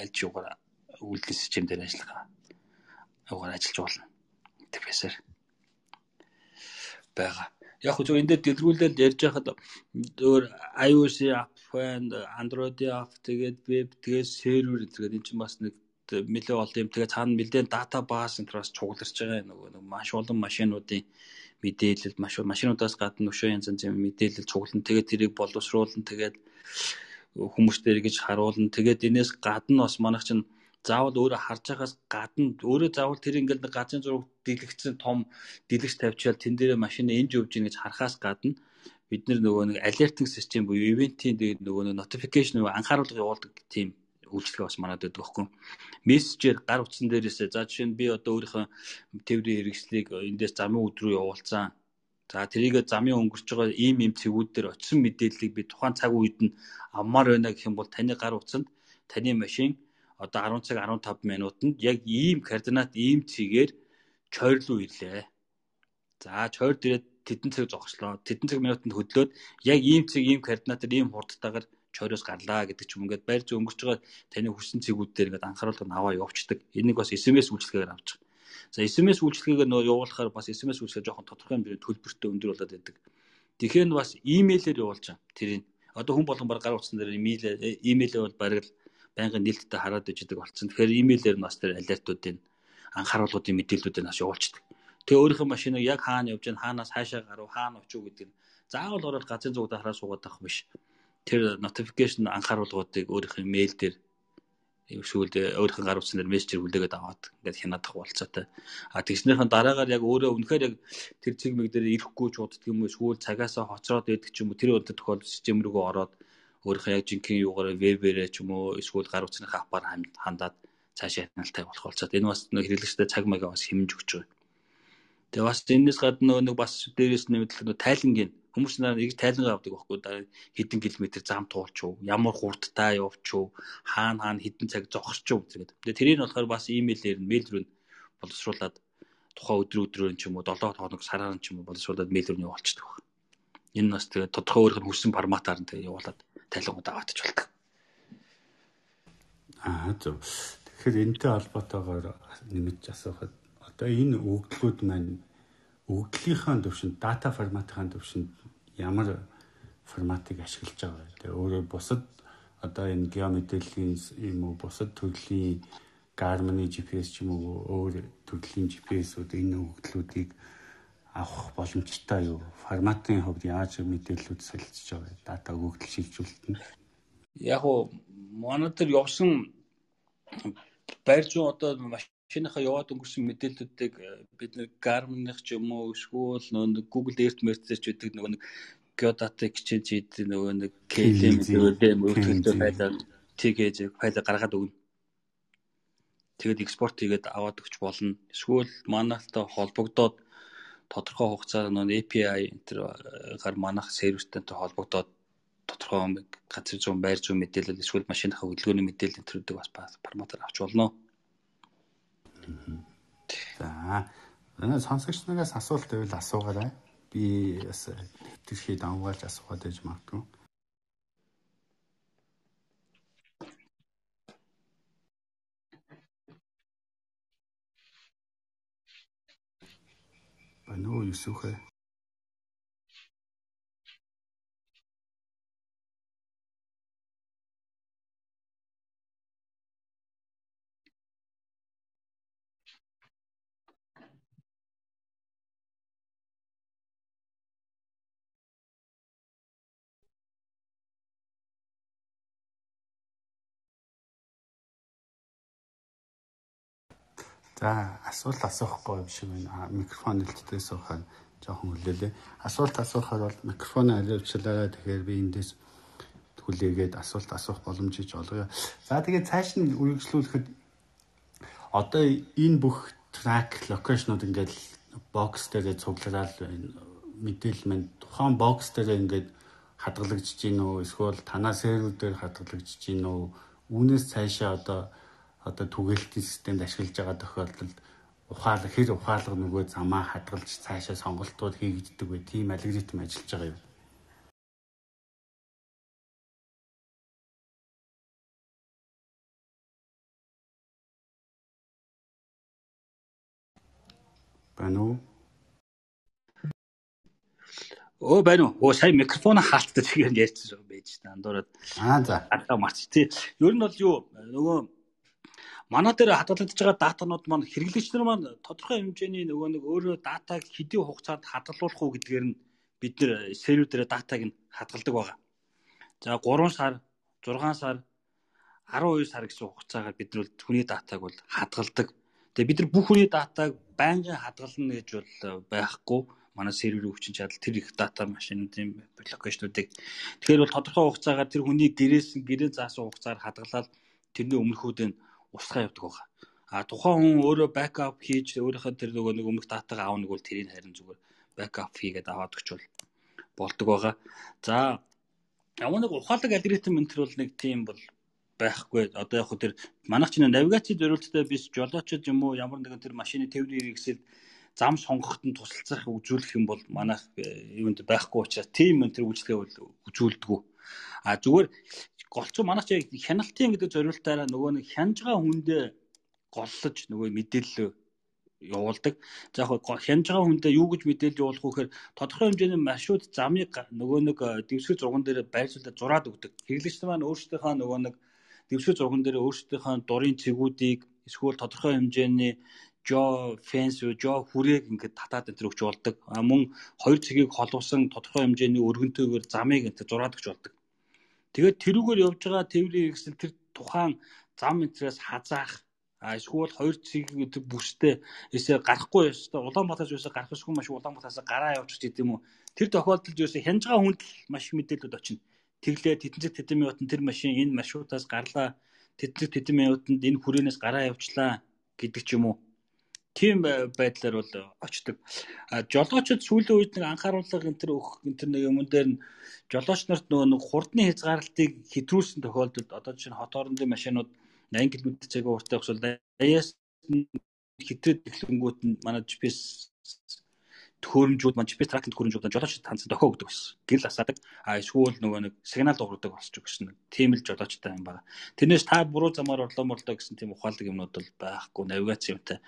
аль ч юугаар үйлдэл систем дээр ажиллах юугаар ажиллаж болно. Интерфейсээр байгаа. Яг хөө зөв энэ дээр дэлгэрүүлэл ярьж байхад өөр iOS app байна, Android app тэгээд веб тэгээд сервер гэдэг энэ чинь бас нэг нэлээ олон юм. Тэгээ цаана нэлээд дата бааз энэ бас чугларч байгаа нөгөө нэг маш олон машинуудын мэдээлэл маш машинуудаас гадна өшөө янз янзын мэдээлэл цуглан тэгээд тэрийг боловсруулан тэгээд хүмүүстээр гэж харуулна. Тэгээд энэс гадна бас манайх чинь заавал өөрөө харж байгаас гадна өөрөө заавал тэр ингээл нэг газрын зураг дэлгэцсэн том дэлгэц тавьчаал тэн дээр машин энд явж гин гэж харахаас гадна бид нөгөө нэг алертинг систем буюу ивентийн нөгөө нэг notification нөгөө анхааруулга явуулдаг тийм үйлчлэгээ бас манад байдаг байхгүй. Мессежээр гар утсан дээрээс за жишээ нь би одоо өөрийнхөө тээврийн хэрэгслийг эндээс замын өд рүү явуулсан. За тэрийг замын өнгөрч байгаа ийм ийм цэгүүд дээр очисон мэдээллийг би тухайн цаг үед нь авмаар байна гэх юм бол таны гар утсанд таны машин одоо 10 цаг 15 минутанд яг ийм координат ийм цэгээр чойр руу ирлээ. За чойр дээрээ тэдэн цаг зогслоо. Тэдэн цаг минутанд хөдлөөд яг ийм цэг ийм координатаар ийм хурдтайгаар чойроос гарлаа гэдэг ч юм ингээд байр зүй өнгөрч байгаа таны хүссэн цэгүүдээр ингээд анхааруулга нь аваа явуулцдаг. Энийг бас SMS үйлчилгээгээр авч байгаа. За SMS үйлчилгээгээ нөө явуулахаар бас SMS үйлчилгээ жоохон тодорхой хэмжээний төлбөртэй өндөр болоод байдаг. Тэгэхээр бас имэйлээр явуулж байгаа. Тэрийг одоо хүн болгон баг гар утсан дээр имэйл имэйлээ бол бараг л байнгын нээлттэй хараад ижидэг болсон. Тэгэхээр имэйлээр нь бас тэр алертуудын анхааруулгуудын мэдээллүүдийг бас явуулцдаг. Тэгээ өөрийнхөө машиныг яг хаана явж байна, хаанаас хаашаа гарав, хаана очив гэдэг нь заавал ороод газрын зүгдээ хараа суугаад байх биш тэр notification анхааруулгуудыг өөрийнхөө мэйл дээр эсвэл өөрийнхөө гар утсан дээр мессежээр хүлээгээд аваад ингээд хянадах болцоотой. А тэгснийхэн дараагаар яг өөрөө үнэхээр яг тэр цэгмэг дээр ирэхгүй ч уддаг юм уу эсвэл цагаасаа хоцроод идэх ч юм уу тэр өдөр тохиол систем рүүгээ ороод өөрийнхөө яг жинхэнэ юугаар вебээрээ ч юм уу эсвэл гар утсныхаа аппаар хандаад цаашаа хяналттай болох болцоод энэ бас нэг хэрэглэгчтэй цаг магаа бас хэмж өгч байгаа. Тэгээ бас энэс гадна нэг бас дээрээс нэмэлт тайлангийн хүмүүс нараа нэг тайлангаа авдаг байхгүй да хэдэн километр зам туулчих, ямар хурдтай явчих, хаана хаана хэдэн цаг зогсчих гэдэг. Тэгээ тэрийг болохоор бас имэйлээр нь мэйл рүү боловсруулад тухайн өдрөө өдрөөр ч юм уу 7 хоног сараар ч юм уу боловсруулад мэйл рүү явуулчихдаг байна. Энэ бас тэгээ тодорхой өөрийнх нь хүссэн форматаар нь тэгээ явуулаад тайлангуудаа аваадч болдог. Аа зөв. Тэгэхээр энэтэй холбоотойгоор нэмж асуухад одоо энэ өгдлүүд маань өгдлийнхаа төвшөнд дата форматын төвшөнд ямар форматыг ашиглаж байгаа вэ? Тэгээ өөрөөр бусад одоо энэ геомэдэлийн юм уу бусад төрлийн Garmin GPS ч юм уу өөр төрлийн GPS-үүд энэ өгдлүүдийг авах боломжтой юу? Форматын хувьд яаж мэдээллүүд солилцож байгаа? Дата өгөгдөл шилжүүлэлт нь. Яг уу манай дээр явсан байр зүүн одоо машиныхаа яваад өнгөрсөн мэдээллүүдийг бид нэг Garmin-ых ч юм уу эсвэл нөгөө Google Earth ч үүдэг нөгөө нэг Geodata exchange хийдэг нөгөө нэг KLM гэдэг мөрөлдөлтөд файлаар TG файлаа гаргаад өгнө. Тэгээд экспорт хийгээд аваад өгч болно. Эсвэл манайтай холбогдоод тодорхой хугацаар нөө API энэ гар манах сервертэй холбогдоод тодорхой газар зүүн байр зүүн мэдээлэл эсвэл машиныхаа хөдөлгөөний мэдээлэл төрөдөг бас форматаар авч болно. За. Энэ сонсогч нараас асуулт байвал асуугаарай. Би бас хэвтэрхий давгаалж асуугаад байж магадгүй. Байна уу Юсүхэ? За асуулт асуухгүй юм шиг байна. Микрофон нэлтдээ суухаар жоохон хүлээлээ. Асуулт асуухаар бол микрофоно аливчлаараа тэгэхээр би эндээс хүлээгээд асуулт асуух боломжийг олгоё. За тэгээд цааш нь үргэлжлүүлэхэд одоо энэ бүх трак локейшнууд ингээд бокс дээр цуглараад мэдээлэл маань тухайн бокс дээр ингээд хадгалагдж гин үү эсвэл танаа сервер дээр хадгалагдж гин үү үүнээс цаашаа одоо одоо түгээлтийн системд ашиглаж байгаа тохиолдолд ухаал хэр ухаалга нөгөө замаа хадгалж цаашаа сонголтууд хийгддэг вэ? Тийм алгоритм ажиллаж байгаа юм. Байна уу? Оо байна уу? Оо сая микрофон хаалттай тэгээд ярьчихсан байж та андуураад. Аа за. Адаа марч тий. Ер нь бол юу нөгөө манай дээр хадгалагдж байгаа датанууд маань хэрэглэгч нар маань тодорхой хэмжээний нөгөө нэг өөрөө датаг хэдийн хугацаанд хадгалуулах уу гэдгээр нь бид нэр сервер дээр датаг нь хадгалдаг байгаа. За 3 сар, 6 сар, 12 сар гэсэн хугацаагаар бид нар хүний датаг бол хадгалдаг. Тэгээ бид нар бүх хүний датаг байнгын хадгална гэж бол байхгүй манай серверийн хүчин чадал тэр их дата машинуудын блокчнуудыг тэгэхээр бол тодорхой хугацаагаар тэр хүний гэрээс гэрээ заасан хугацаар хадгалаад тэрний өмнөхүүдийн устгаа явдаг байгаа. А тухайн хүн өөрөө бэкап хийж өөрийнхөө тэр нөгөө нэг өмнөх датаг аавнаг бол тэрийг харин зүгээр бэкап хийгээд аваад өгчвөл болдог байгаа. За ямар нэг ухаалаг алгоритм энэ төр бол нэг тийм бол байхгүй. Одоо яг хөө тэр манайх чинь навигаци зориулттай биш жолоочд юм уу ямар нэгэн тэр машины тээврийн хэрэгсэл зам сонгоход нь тусалцах үзүүлэх юм бол манайх э, юунд байхгүй учраас тийм энэ тэр үйлчлэгээ бол үзүүлдэг. А зүгээр голцоо манайч яг хяналтын гэдэг зориултаараа нөгөө нэг хянж байгаа хүндээ голлож нөгөө мэдээлэл явуулдаг. За яг хянж байгаа хүндээ юу гэж мэдээлэл явуулах вэ гэхээр тодорхой хэмжээний маршрут замыг нөгөө нэг дэвсгэр зурган дээр байршуулаад зураад өгдөг. Хэрэглэгч маань өөрсдийнхөө нөгөө нэг дэвсгэр зурган дээр өөрсдийнхөө дурын цэгүүдийг эсвэл тодорхой хэмжээний жо фенс жо хүрээг ингээд татаад энэ өгч болдог. Мөн хоёр цэгийг холбосон тодорхой хэмжээний өргөнтэйгээр замыг энэ зураад өгч болдог. Тэгээд тэрүүгээр явж байгаа тээврийн хэрэгсэл тэр тухайн зам энтрээс хазаах эсвэл хоёр цэг бүстэй эсвэл гарахгүй ёстой Улаанбаатараас юусаа гарах ёсгүй маш Улаанбаатараас гараа явуучих гэдэг юм уу? Тэр тохиолдолд юусаа хянж байгаа хүнд л маш их мэдээлэлүүд очино тэглээ тэтэнцэг тэдэм явуултан тэр машин энэ маршрутаас гарлаа. Тэтэнцэг тэдэм явуултанд энэ хүрээнээс гараа явуулчлаа гэдэг ч юм уу тийм байдлаар бол очдог. А жолоочд сүүлийн үед нэг анхааруулга энэ төр өгөх энэ төр нэг юм дээр нь жолооч нарт нөгөө нэг хурдны хязгаарлалтыг хэтрүүлсэн тохиолдолд одоо жишээ нь хот орондын машинууд 80 км цагийн явах бол 80-аас хэтрээд эхлэнгүүт нь манай GPS төхөөрөмжүүд маань GPS tracking төхөөрөмжүүд жолоочд хандсан дохио өгдөг байсан. Гэрэл асаадаг. А эсвэл нөгөө нэг сигнал дуурдаг болчих гэсэн. Тийм л жолоочтой юм байна. Тэрнээс та буруу замаар орлоо морлоо гэсэн тийм ухаалаг юмнууд бол байхгүй навигац юмтай.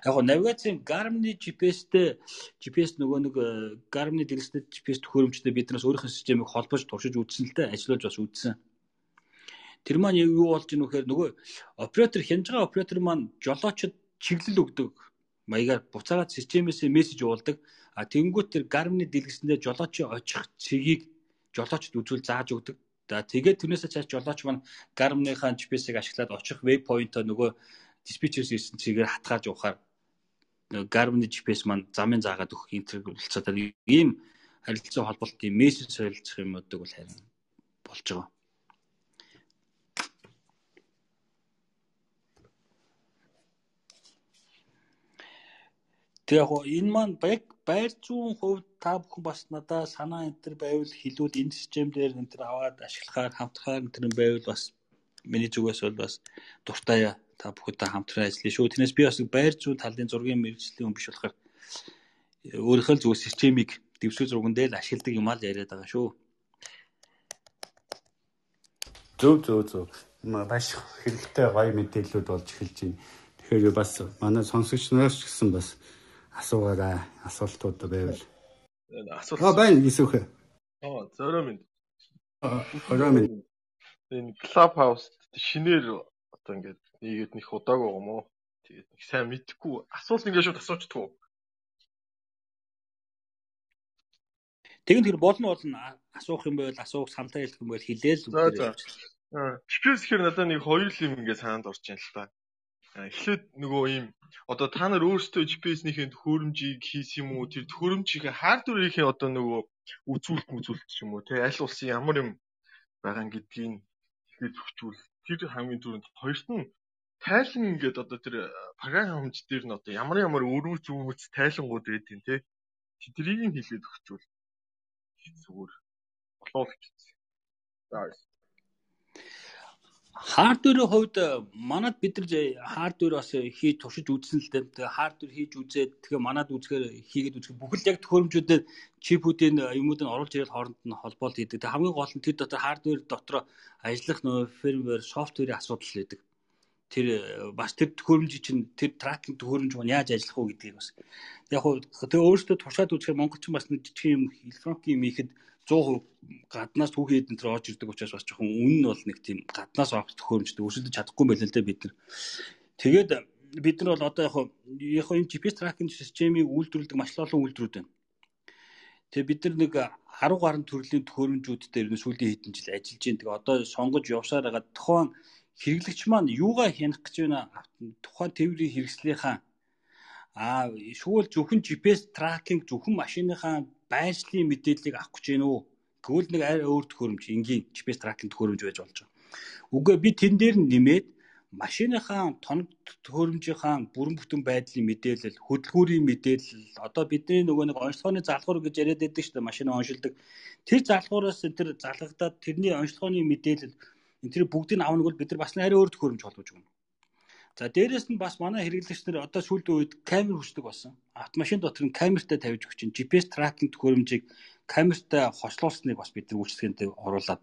Яг гоо навигацийн Garmin GPS-тэй GPS нөгөө нэг э, Garmin дэлгэцтэй GPS төхөөрөмжтэй биднээс өөрийнхөө системийг холбож туршиж үзсэн л дээ ажиллаж бас үзсэн. Тэр маань юу болж ийнө вэхээр нөгөө оператор хянж байгаа оператор маань жолоочд чиглэл өгдөг маягаар буцаагаад системээс мессеж уулдаг. А тэнгуут тэр Garmin-ы дэлгэсэндээ жолоочийн очих цэгийг жолоочд үзүүл зааж өгдөг. За тэгээд тэрнээсээ цааш жолооч маань Garmin-ийнхаа GPS-ийг ашиглаад очих waypoint-о нөгөө диспетчерс ирсэн цэгээр хатгааж явахаар Garmin-ы GPS маань замын заагаад өгөх интернет болцоод ийм харилцаа холболтын мессеж солилцох юмудаг бол харин болж байгаа. Тэг яг энэ маань яг байр зүүн хувьд та бүхэн бас надаа санаа энэ төр байвал хилүүд энэ систем дээр энэ төр аваад ашиглахаар хамтрахаар энэ төр байвал бас миний зүгээс бол бас дуртай та бүхэдтэй хамтран ажиллая шүү. Тэрнээс би бас байр зүүн талын зургийн мэрэгжлийн хүн биш болохоор өөрийнхөө зөв системийг дэвсгэр зурган дээр л ашигладаг юм аа л яриад байгаа шүү. Зөв зөв зөв. Маш хэрэгтэй гоё мэдээллүүд болж эхэлж байна. Тэгэхээр бас манай сонсогч нараас ч гэсэн бас асуугаарай. Асуултууд байвал. Асуулт. Аа байна гисүүхэ. Аа зөрөө минь. Орой минь. Энэ клуб хаус шинээр одоо ингээд нийгэд нэг удааг байгаа юм уу? Тэгээд нэг сайн мэдхгүй асуулт ингээд шууд асуучдгүй. Тэгэн тэр болно болно асуух юм байвал асуух самтаа хэлэх юм байвал хэлээл. За за. Аа. GPS гэхээр надад нэг хоёр юм ингээд санаанд орж ийн л та. Эхлээд нөгөө ийм одоо та нар өөрсдөө GPS-ийнхээ төхөөрөмжийг хийсэн юм уу? Тэр төхөөрөмжийнхээ хардверийнхээ одоо нөгөө үзүүлэлт мүзүүлэлт ч юм уу те аль улсын ямар юм байгаа гэдгийг ихэд зөвчүүл. Тэр хамгийн түрүүнд хоёрт нь тайлан ингээд одоо тэр програм хамж дээр нь одоо ямар ямар өрөө зүүмэц тайлангууд байдیں۔ те. Тэдрийг нь хэлээд өгчүүл. Зүгээр болов гэж. За Хардверийн хувьд э, манад бид нар хардвер бас хийж туршиж үзсэн л дээ. Тэгээ хардвер хийж үзээд тэгээ манад үзэхээр хийгээд үзэх бүхэл яг төхөөрөмжүүдэд чипүүдийн э, юмуд нь оруулж ирэл хооронд нь холбоолт хийдэг. Тэгээ хамгийн гол нь тэр дотор хардвер дотор ажиллах нөө фирмвэр, софтверийн асуудал байдаг. Тэр э, бас тэр төхөөрөмж чинь тэр тракинг төхөөрөмж маань яаж ажиллах вэ гэдгийг бас. Яг хөө тэгээ өөрөөсөө туршаад үзэхээр монголчин бас нэг жижиг юм электроник юм ихэд 100% гаднаас түүхий эдэн төр орж ирдэг учраас бас жоохон үнэн нь бол нэг тийм гаднаас авах төхөөрөмжтэй өршөлдөж чадахгүй байл л дээ бид нар. Тэгээд бид нар бол одоо яг яг энэ GPS tracking системийг үйлдвэрлэдэг маш олон үйлдвэрүүд байна. Тэгээ бид нар нэг 10 гаруй төрлийн төхөөрөмжүүд дээр сүүлийн хэдэн жил ажиллаж байна. Тэгээ одоо сонгож явсаар байгаа тухайн хэрэглэгч маань юугаа хянах гэж байна? Тухайн тээврийн хэрэгслийнхаа аа шүүл зөвхөн GPS tracking зөвхөн машиныхаа байршлын мэдээллийг авах гэж байна уу? Тэгвэл нэг арай өөр төхөөрөмж, энгийн GPS tracking төхөөрөмж байж болж байгаа. Үгүй би тэн дээр нь нэмээд машиныхаа тоног төхөөрөмжийнхаа бүрэн бүтэн байдлын мэдээлэл, хөдөлгүүрийн мэдээлэл, одоо бидний нөгөө нэг онцлогооны залгуур гэж яриад байдаг шүү дээ, машин оншилдог. Тэр залгуураас тэр залгагдаад тэрний онцлогооны мэдээлэл энэ тэр бүгдийг авах бол бид нар бас арай өөр төхөөрөмж холбож өгнө. За дээрэс нь бас манай хэрэглэгч нар одоо сүүлийн үед камер хүчдэг болсон. Автомашин дотор нь камертай тавьж өгч чинь GPS tracking төхөөрөмжийг камертай хослуулсныг бас бид нар үйлчлэгээнд оруулаад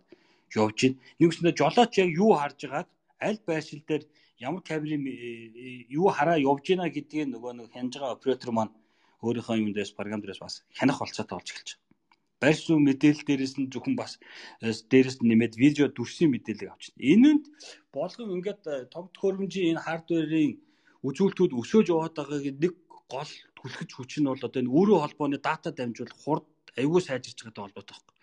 явж байна. Нэгсэндээ жолооч яг юу харж байгааг аль байршил дээр ямар камерын э, юу хараа явж байна гэдгийг нөгөө нэг хянж байгаа оператор маань өөрийнхөө юм дээрс програм дээрс бас хянах болцоотой болж эхэлж байна суурь мэдээлэл дээрээс нь зөвхөн бас э, дээрээс нь нэмээд видео дүрсийн мэдээлэл авчихна. Энэнд болгон ингээд э, том төхөөрөмжийн энэ хардверийн үзүүлэлтүүд өсөж яваад байгааг нэг гол түлхэж хүч нь бол одоо энэ өөрөө холбооны дата дамжуул хурд аюул сайжирч байгаатай холбоотой байна.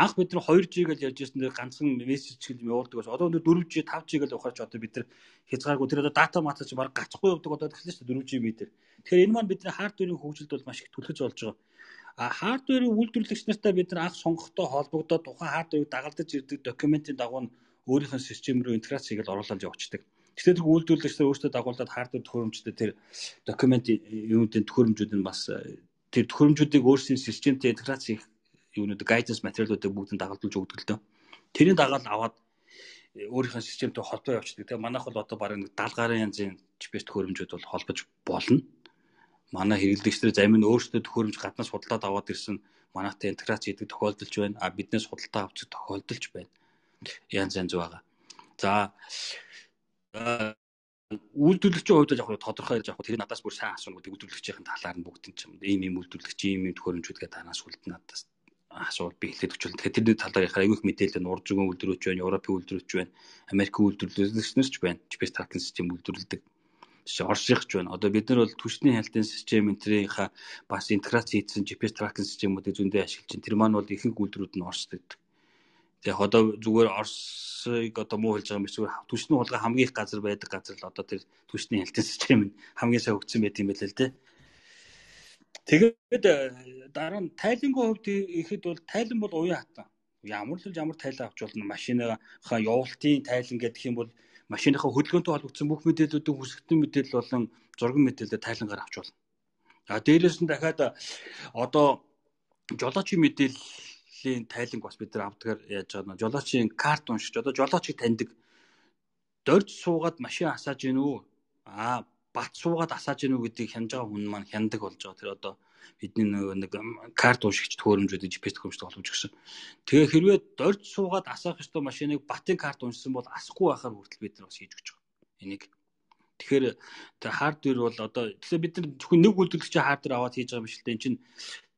Анх бид нар 2G гэж ярьж байсан дээр ганцхан мессеж гэж явуулдаг бас одоо өндөр 4G 5G гэж ухаарч одоо бид нар хязгааргүй тэр одоо дата мата чи баг гацхгүй явдаг одоо тэгэхээр шүү 4G метр. Тэгэхээр энэ маань бидний хардверийн хөгжилд бол маш их түлхэж болж байгаа. А хардверийн үйлдвэрлэгч нартай бид нар анх сонгохдоо холбогдоод тухайн хардверийг дагалдаж ирдэг документын дагуу өөрийнх нь систем рүү интеграц хийгээл оруулаад явуулдаг. Гэхдээ тэр үйлдвэрлэгчдээ өөрсдөө дагуулад хардвер төхөөрөмжтэй тэр документ юунуудын төхөөрөмжүүд нь бас тэр төхөөрөмжүүдийг өөрсдийн системтэй интеграц хийх юунууд гайденс материалуудыг бүгд нь дагалдуулж өгдөг л дөө. Тэрийн дагаад аваад өөрийнхөө системтэй холбоо явуулдаг. Тэгээ манайх бол одоо бараг 70 гаруй янзын GPS төхөөрөмжүүд бол холбож болно. Манай хэрэглэгчдэр зарим нь өөрсдөө төхөөрөмж гаднаас худалдаад аваад ирсэн манайтай интеграц хийдэг тохиолдолж байна. А биднээс худалдаа авчих тохиолдолж байна. Янз янз байгаа. За үйлдвэрлэгчийн хувьд яг тодорхой яг тэр надаас бүр сайн асууна гэдэг үйлдвэрлэгчийн талаар нь бүгд юм. Ийм ийм үйлдвэрлэгч, ийм ийм төхөөрөмжүүд гэдэг танаас үлдэн надаас асуулт би хэлээд өчвөл. Тэгэхээр тэрний талаар ярихаар айгүйх мэдээлэл нь урд зүгэн үйлдвэрч байна, Европын үйлдвэрч байна, Америкийн үйлдвэрлэгчнэрч байна. GPS tracking систем үйлдвэрлэдэг. Жишээ Оршихч байна. Одоо бид нар бол түвшний хяналтын систем энтрийнхаа бас интеграц хийсэн GPS tracking системүүдийг зөндөө ашиглаж байна. Тэр маань бол ихэнх үйлдвэрүүд нь байдаг. Яг одоо зүгээр Оросыг одоо муу хэлж байгаа юм биш зүгээр түвшний хулгай хамгийн их газар байдаг газар л одоо тэр түвшний хяналтын систем нь хамгийн сайн хөгжсөн байт юм байна л дээ. Тэгээд э, дараа нь тайлангийн хувьд ихэд бол тайлан бол уян хатан. Ямар л ямар тайлан авч болно машиныхаа явуултын тайлан гэдэг юм бол машиныхаа хөдөлгөөнтэй холбогдсон бүх мэдээллүүдийн хүсэгтэн мэдээлэл болон зургийн мэдээлэлд тайлангаар авч болно. А дээрээс нь дахиад одоо жолоочийн мэдээллийн тайланг бас бид нар авдгаар яаж байгаа нь жолоочийн карт уншиж одоо жолоочийг таньдаг дорж суугаад машин асааж гинүү а бат суугаад асааж гинүү гэдгийг хянаж байгаа хүн маань хяндаг болж байгаа. Тэр одоо бидний нөгөө нэг карт уушигч төхөөрөмжүүд GPS төхөөрөмжтэй холбож өгсөн. Тэгээ хэрвээ дорж суугаад асаах ёстой машиныг батын карт уншсан бол асахгүй байхаар хүртэл бид нар бас хийж өгч байгаа. Энийг Тэгэхээр тэр хардвер бол одоо тэгэхээр бид нар зөвхөн нэг үйлдвэрлэгчийн хардвер аваад хийж байгаа юм дээ. Энд чинь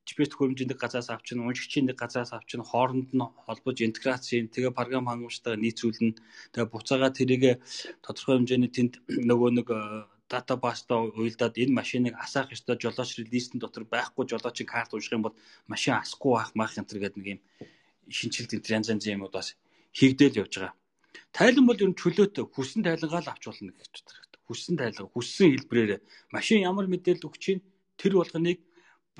GPS төхөөрөмжийн нэг газраас авчин, уншигчийн нэг газраас авчин, хооронд нь холбож интеграц хийн, тэгээ програм хангамжтайгаар нийцүүлнэ. Тэгээ буцаага тэрийг тодорхой хэмжээний тэнд нөгөө нэг дата баста уйлдаад энэ машиныг асаах ёстой жолооч релизтэн дотор байхгүй жолоочийн карт унших юм бол машин асахгүй байх мах энэ гэдэг нэг юм шинжилт энэ янз янзын юмуд бас хийгдээл явж байгаа. Тайлан бол ер нь чөлөөтэй хүссэн тайлангаа л авч болно гэж боддог. Хүссэн тайлан, хүссэн хэлбрээр машин ямар мэдээлэл өгч чинь тэр болгоныг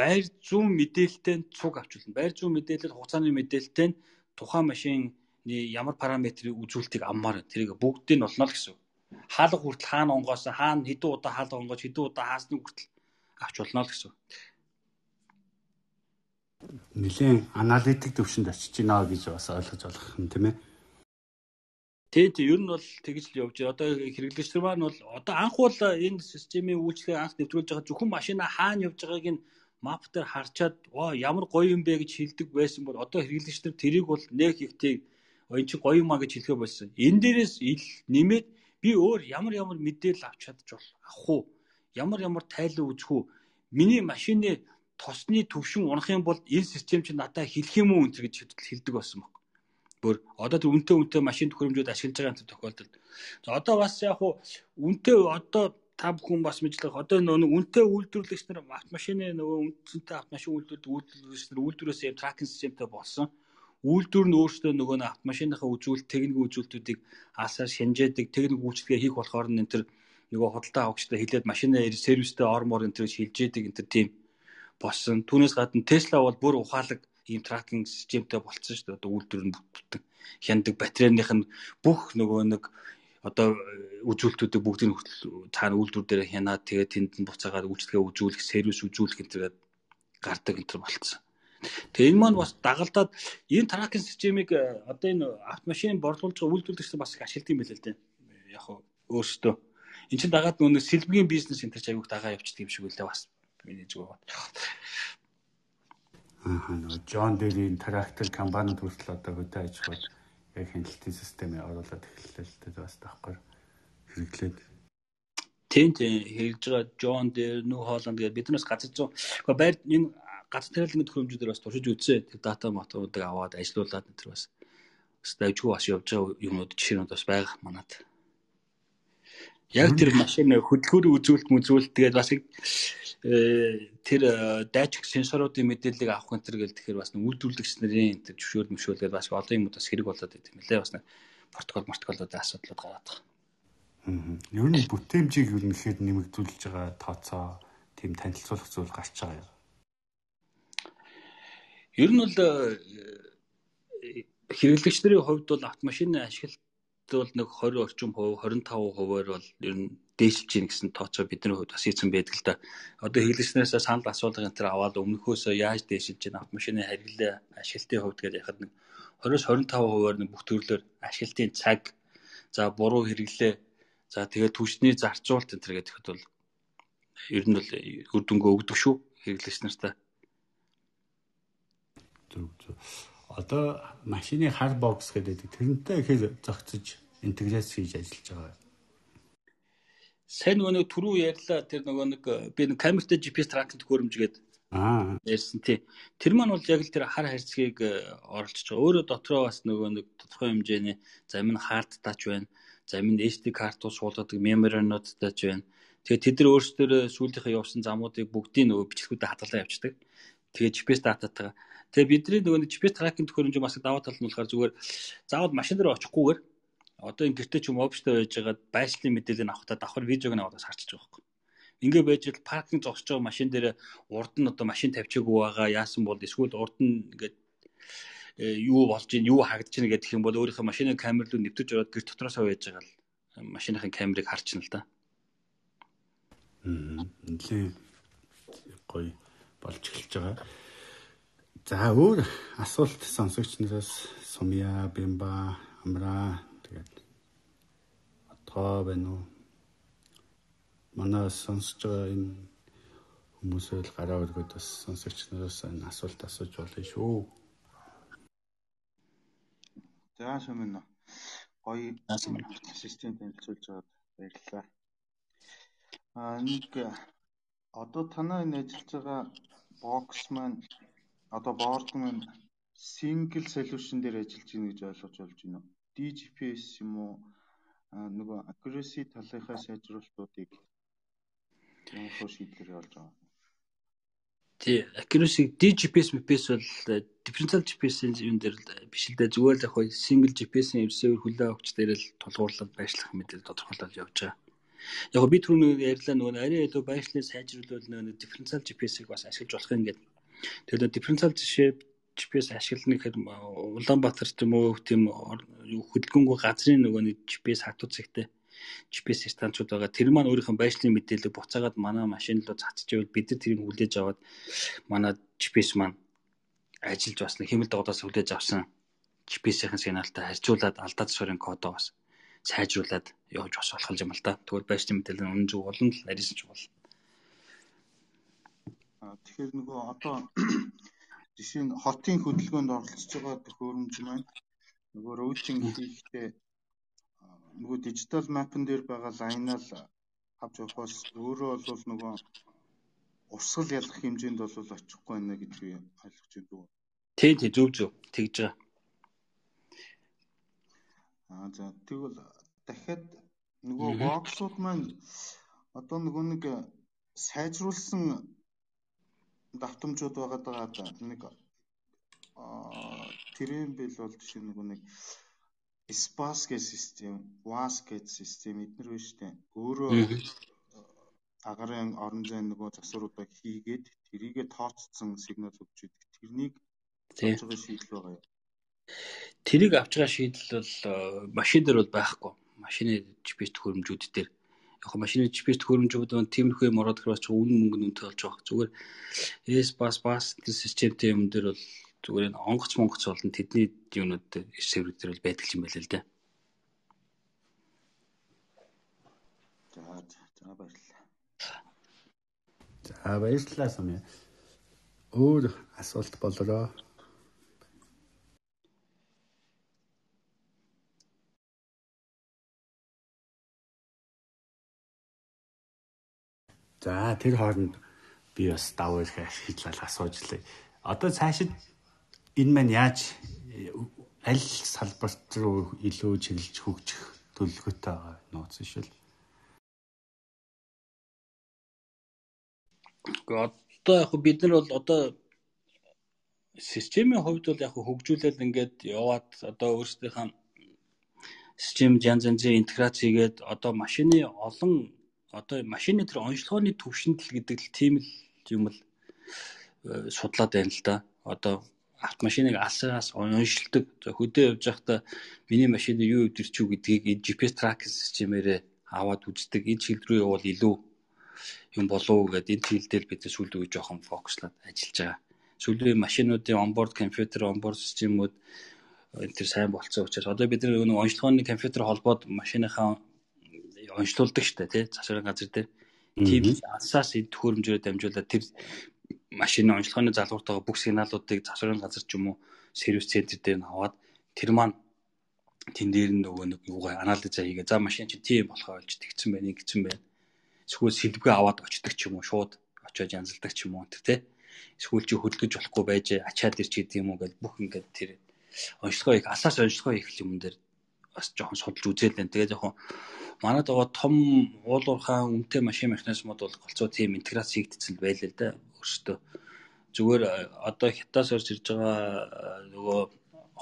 байр зүүн мэдээлэлтэй цуг авч болно. Байр зүүн мэдээлэл хугацааны мэдээлэлтэй тухайн машины ямар параметрийг үзүүлэлтийг аммаар тэрийг бүгдийг нь олно л гэсэн хаалга хүртэл хаана онгоосон хаана хэдэн удаа хаалга онгоож хэдэн удаа хаасны хүртэл авч болно л гэсэн. Нилийн аналитик төвшөнд очиж байна гэж бас ойлгож болох юм тийм ээ. Тий, тий, ер нь бол тэгж л явж байна. Одоо хэрэглэгч нар маань бол одоо анх бол энэ системийн үйлчлэгийг анх нэвтрүүлж байгаа зөвхөн машина хаана явж байгааг нь мап дээр харчаад оо ямар гоё юм бэ гэж хэлдэг байсан бол одоо хэрэглэгч нар тэрийг бол нэг ихтэй энэ чи гоё юм а гэж хэлэхэ болсон. Энэ дээрээс ил нэмээд би өөр ямар ямар мэдээлэл авч чадж бол авах уу? Ямар ямар тайлан үзэх үү? Миний машины тосны төвшин унах юм бол энэ систем чинь надад хэлэх юм уу энэ гэж хэлдэг байсан баг. Бүр одоо тэр үнтэй үнтэй машин төхөөрөмжүүд ашиглаж байгаа энэ тохиолдолд. За одоо бас яг хуу үнтэй одоо та бүхэн бас мэдлэх одоо нөгөө үнтэй үйлдвэрлэгч нар автомашины нөгөө үнэтэй автомашин үйлдвэрлэгч нар үйлдвэрээс юм тракинг системтэй болсон үйлдвэр нь өөрсдөө нөгөө нэг автомашиныхаа үзүүлэлт техник үзүүлэлтүүдийг асаар шинжээдэг техник үйлчлэгээ хийх болохоор нь энэ төр нөгөө худалдаа авагчтай хэлээд машины сервистэй ормоор энэ төр шилжээдэг энэ төр тийм болсон. Түүнээс гадна Tesla бол бүр ухаалаг ийм тракинг системтэй болцсон шүү дээ. Одоо үйлдвэр нь бүтэн хяндаг батарейных нь бүх нөгөө нэг одоо үзүүлэлтүүдийг бүгдийг цаана үйлдвэр дээр хянаад тэгээд тэнд нь буцаагаад үйлчлэгээ үзүүлэх, сервис үзүүлэх энэ төр гардаг энэ төр болцсон. Тэгээ энэ маань бас дагалдаад энэ тракинг системийг э, одоо энэ автомашин борлуулж байгаа үйлдвэрлэгч бас их ашигладаг юм байна л дээ. Яг хөө өөртөө. Энд чинь дагаад нөгөө сэлбэгийн бизнес энэ төр аягүй дагаа явчихдаг юм шиг үлээ бас миний зүг бод. Аа нөгөө Джон Дэлийн трактор компанид хүртэл одоо хөдөө аж ахуйд яг хяналтын системээ оруулаад эхэллээ л дээ бас таахгүй хэрэглээд Тийм тийм хэрэгж байгаа Джон дээр Нүү Холланд гэдэг биднээс газар зүүн. Гэхдээ байр энэ гац тариалан төхөөрөмжүүдээр бас туршиж үзээ. Тэр дата матуудыг аваад ажилуулад энэ төр бас бас давжгүй бас явж байгаа юмнууд жишээнүүд бас байгаа манад. Яг тэр машин хөдөлгөөрийн үзүүлэлт мүзүүлэлт тэгээд бас э, тэр э, датчик сенсоруудын мэдээллийг авах энэ төр гэл тэгэхээр бас үйлдвэрлэгч нарын тэр зөвшөөр мөшөөлгээд бас олон юмуд бас хэрэг болоод байт юм лээ бас протокол протоколуудын асуудлууд гараад байгаа. Аа. Ер нь бүтээмжийг ер нь ихэд нэмэгдүүлж байгаа тооцоо тийм танилцуулах зүйл гарч байгаа юм. Ер нь бол э, хэрэглэгчдийн хувьд бол автомашины ашиглалт бол нэг 20 орчим хувь 25 хувиар бол ер нь дээшилж гин гэсэн тооцоо бидний хувьд бас ийцэн байдаг л да. Одоо хэглэснээс санал асуулга энэ төр аваад өмнөхөөс яаж дээшилж гин автомашины харьяалал ашиглалтын хувьд гэж яхад нэг 20-с 25 хувиар нэг бүх төрлөөр ашиглалтын цаг за буруу хэрэглээ за тэгээд түвшний зарцуулт энэ төр гэдэг бол ер нь бол үр дүнгээ өгдөг шүү хэрэглэгч нартаа. Зөв зөв. Одоо машины хар бокс гэдэг тэрнтэй ихээр зохицож интеграц хийж ажиллаж байгаа. Сайн нөгөө нэг түрүү ярьлаа тэр нөгөө нэг би нэг камертай GPS тракинг төхөөрөмж гээд Аа. ярьсан тий. Тэр маань бол яг л тэр хар харьцгийг оролцож байгаа. Өөрөө дотроо бас нөгөө нэг тодорхой хэмжээний зарим нь хард тач байна. Зарим нь SD картууд суулгадаг меморинууд тач байна. Тэгээд тэд нар өөрсдөө сүүлийнхээ явсан замуудыг бүгдийг нөгөө бичлэгүүдэд хадгалаа явчихдаг. Тэгээд GPS дататайгаа. Тэгээ бидний нөгөө GPS тракинг төхөөрөмж бас даваа тал нь болохоор зүгээр заавал машин дээр очихгүйгээр одоо энэ гэртээ ч юм офстой байж байгаад байшлийн мэдээлэл авахтаа давхар видеог нь аваад харчиж байгаа байхгүй. Ингээ байж л паркинг зогсож байгаа машин дээр урд нь одоо машин тавьчихгүй байгаа яасан бол эсвэл урд нь ингээд э, юу болж ийн юу хагдаж ийн гэдэг юм бол өөрийнхөө машины камер руу нэвтэж ороод гэр дотроосоо байж байгаа л машиныхын камерыг харчихна л да. Нэлээ гоё болж эхэлж байгаа. За өөр асуулт сонсогч нараас Сумья, Бимба, Амра тэгээд отгоо байна уу? Манай сонсож байгаа энэ хүмүүсээ л гараа өргөд бас сонсогч нараас энэ асуулт асууж болно шүү. За шумын гоё систем танилцуулж байгаад баярлалаа. Аа нэг одоо танаа энэ ажиллаж байгаа бокс маань одоо борд маань single solution дээр ажиллаж байна гэж ойлгож болж байна уу? DGPS юм уу? нөгөө accuracy талынхаа сайжруулалтуудыг ямар шийдлэр болж байгаа. Тий, accuracy DGPS MPS бол э, differential GPS-ийн юм дээр л биш л дээ зүгээр л яг single GPS-ийн receiver хүлээ авахч дээр л тулгуурлал байшлах мэдээлэл тодорхойлол явж байгаа. Яг би түрүүн ярьлаа нөгөө арай илүү байшлыг сайжруулах нөгөө differential GPS-ийг бас ашиглаж болох юм гэдэг. Тэгэхээр differential жишээ GPS ашиглана гэхэд Улаанбаатар ч юм уу тийм хөдөлгөөнгүй газрын нөгөө нэг GPS хатуу цагтай GPS станцууд байгаа. Тэр маань өөрийнхөө байшлийн мэдээлэл буцаагаад манай машин руу цацж ивэл бид нар тэрийг хүлээж аваад манай GPS маань ажиллаж бас нэг хэмэл догодоос хүлээж авсан GPS-ийн сигналтай харьцуулаад алдаа засварын кодоо бас сайжруулад явж бас болох юм л да. Тэгвэл байшлийн мэдээлэл нь үнэн зөв болно л нарийнсан ч бол. Тэгэхээр нөгөө одоо жишээ нь хотын хөдөлгөөнд оролцож байгаа төхөөрөмж маань нөгөө роутинг хийхдээ нөгөө дижитал мапн дээр байгаа лайнаа л авч явахаас өөрөө бол нөгөө урсгал ялах хэмжээнд бол очихгүй байна гэж би ойлгож байна. Тийм тийм зөв зөв тэгж байгаа. Аа за тэгвэл дахиад нөгөө боксууд маань одоо нөгөө нэг сайжруулсан давтамжууд байгаад байгаа нэг аа тэрэн бил бол жишээ нөгөө нэг SPAS гэх систем, WAS гэх систем байна шүү дээ. Өөрөө агарын орон зайн нөгөө засваруудаа хийгээд тэрийгэ тооцсон сигнал өгч идэг. Тэрнийг авч байгаа шийдэл байгаа юу? Тэрийг авч байгаа шийдэл бол машин дээр бол байхгүй. Машины GPS төхөөрөмжүүд дээр яг машины GPS төхөөрөмжүүд маань тиймэрхүү юм ороод ирэхээр ч үнэн мөнгө нүнтэй болж байгаа. Зүгээр S бас бас системтэй юм дээр бол зүгээр энэ онгоц монгоц болон тэдний юунууд сервер дээр бол байдаг юм байна л да. За за баярлалаа. За баярлалаа самя. Өөр асуулт болороо. За тэр хооронд би бас даваа их ашиглал асууж лээ. Одоо цаашид энэ маань яаж аль салбарт руу илүү чиглэж хөгжих төлөвлөгөөтэй байгаа нууц шил. Одоо яг бид нар бол одоо системийн хувьд бол яг хөгжүүлэл ингээд яваад одоо өөрсдийнхээ систем янз янзын интеграц хийгээд одоо машины олон одоо машины тэр онцлогооны төвшөндөл гэдэг л тийм л юм л э, судлаад байна л да. Одоо автомашиныг алсаас уншилдаг. Хөдөө явж байхдаа миний машинд юу өвдөрч үү гэдгийг GPS tracking системээрээ аваад үздэг. Энэ чиглэл рүү явбал илүү юм болов уу гэдэг энэ чиглэлээр бид сүүл үе жоохон фокуслаад ажиллаж байгаа. Сүүлийн машинуудын онборд компьютер, онборд системүүд энэ төр сайн болцсон учраас одоо бид нэг онцлогооны компьютер холбоод машиныхаа онцлуулдаг штэ тий засварын газар дээр тийм алсаас энэ төхөөрөмжөөр дамжуулаад тэр машины онцлогооны залгууртайгаа бүх сигналуудыг засварын газар ч юм уу сервис центр дээр нь аваад тэр маань тэн дээр нь нөгөө нэг юугаа анализ хийгээ. За машин чи тийм болохоо болж тэгсэн байна, ингэсэн байна. Эсвэл сэлбгээ аваад очдөг ч юм уу шууд очиод янзалдаг ч юм уу тий. Эсвэл чи хөдөлгөж болохгүй байж ачаад ирч гэдэг юм уу гэж бүх ингээд тэр онцлогоо их алаас онцлогоо их юм дээр бас жоохон судалж үзээд байна. Тэгээ жоохон манад байгаа том уулуурхаа үнэтэй машин механизмууд бол голцоо тийм интеграц хийгдсэн байлаа л да өөртөө. Зүгээр э, одоо хятаас орж ирж байгаа э, нөгөө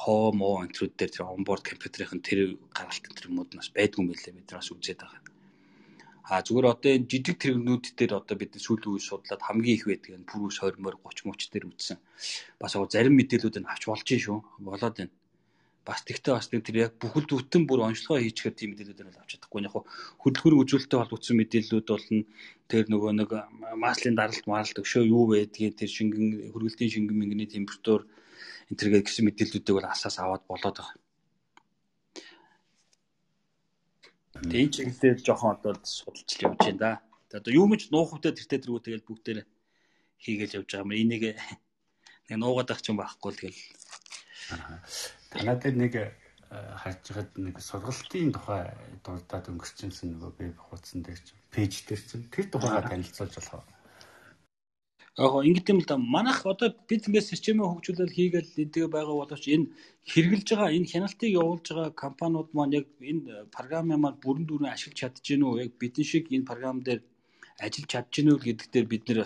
хоо мо энтрүүд дээр тэр онборд компьютерийн тэр гаргалт энэ юмуд нас байдгүй юм билээ бид бас үзээд байгаа. А зүгээр одоо энэ жижиг тэрэгнүүд дээр одоо бид сүүлийн үе судлаад хамгийн их байдаг нь пүрүс 20 мөр 30 мөч дээр үзсэн. Бас яг зарим мэдээлүүдийг авч болж шүү. Болоод байна бас тэгтээ бас тэр яг бүхэл бүтэн бүр онцлогоо хийчихээр тийм мэдээлэлүүд нь авч чадахгүй. Яг хөдөлгөөний үзүүлэлттэй холбогдсон мэдээллүүд болно. Тэр нөгөө нэг маслын даралт маралт өшөө юу байдгийг тэр шингэн хөргөлтийн шингэн мингний температур энэ төргээ гэсэн мэдээллүүдийг бол асаас аваад болоод байгаа. Тэгээ энэ чиглэлээр жоохон одоо судалж явж байна да. Одоо юу мэж нуухвтай тэртээ тэргүү тэгэл бүгдээр хийгээл явж байгаа юм. Энийг нэг нуугаад ах ч юм байхгүй л тэгэл Танад нэг э, харж байгаад нэг сургалтын тухай дурдаад өнгөрчөнсөн нөгөө веб хуудсан дээр чинь пэйж дээр чинь тэр тухайга танилцуулж болох уу? Яг ингэдэм л да манайх одоо бид ингээд системээ хөгжүүлэл хийгээл эдгээ байгаа боловч энэ хэрэгжилж байгаа энэ хяналтыг явуулж байгаа компаниуд маань яг энэ програмын маань бүрэн дүүрэн ашиглаж чадчихэв үү? Яг бидэн шиг энэ програм дээр ажиллаж чадчихэв үү гэдэг дээр бид нэр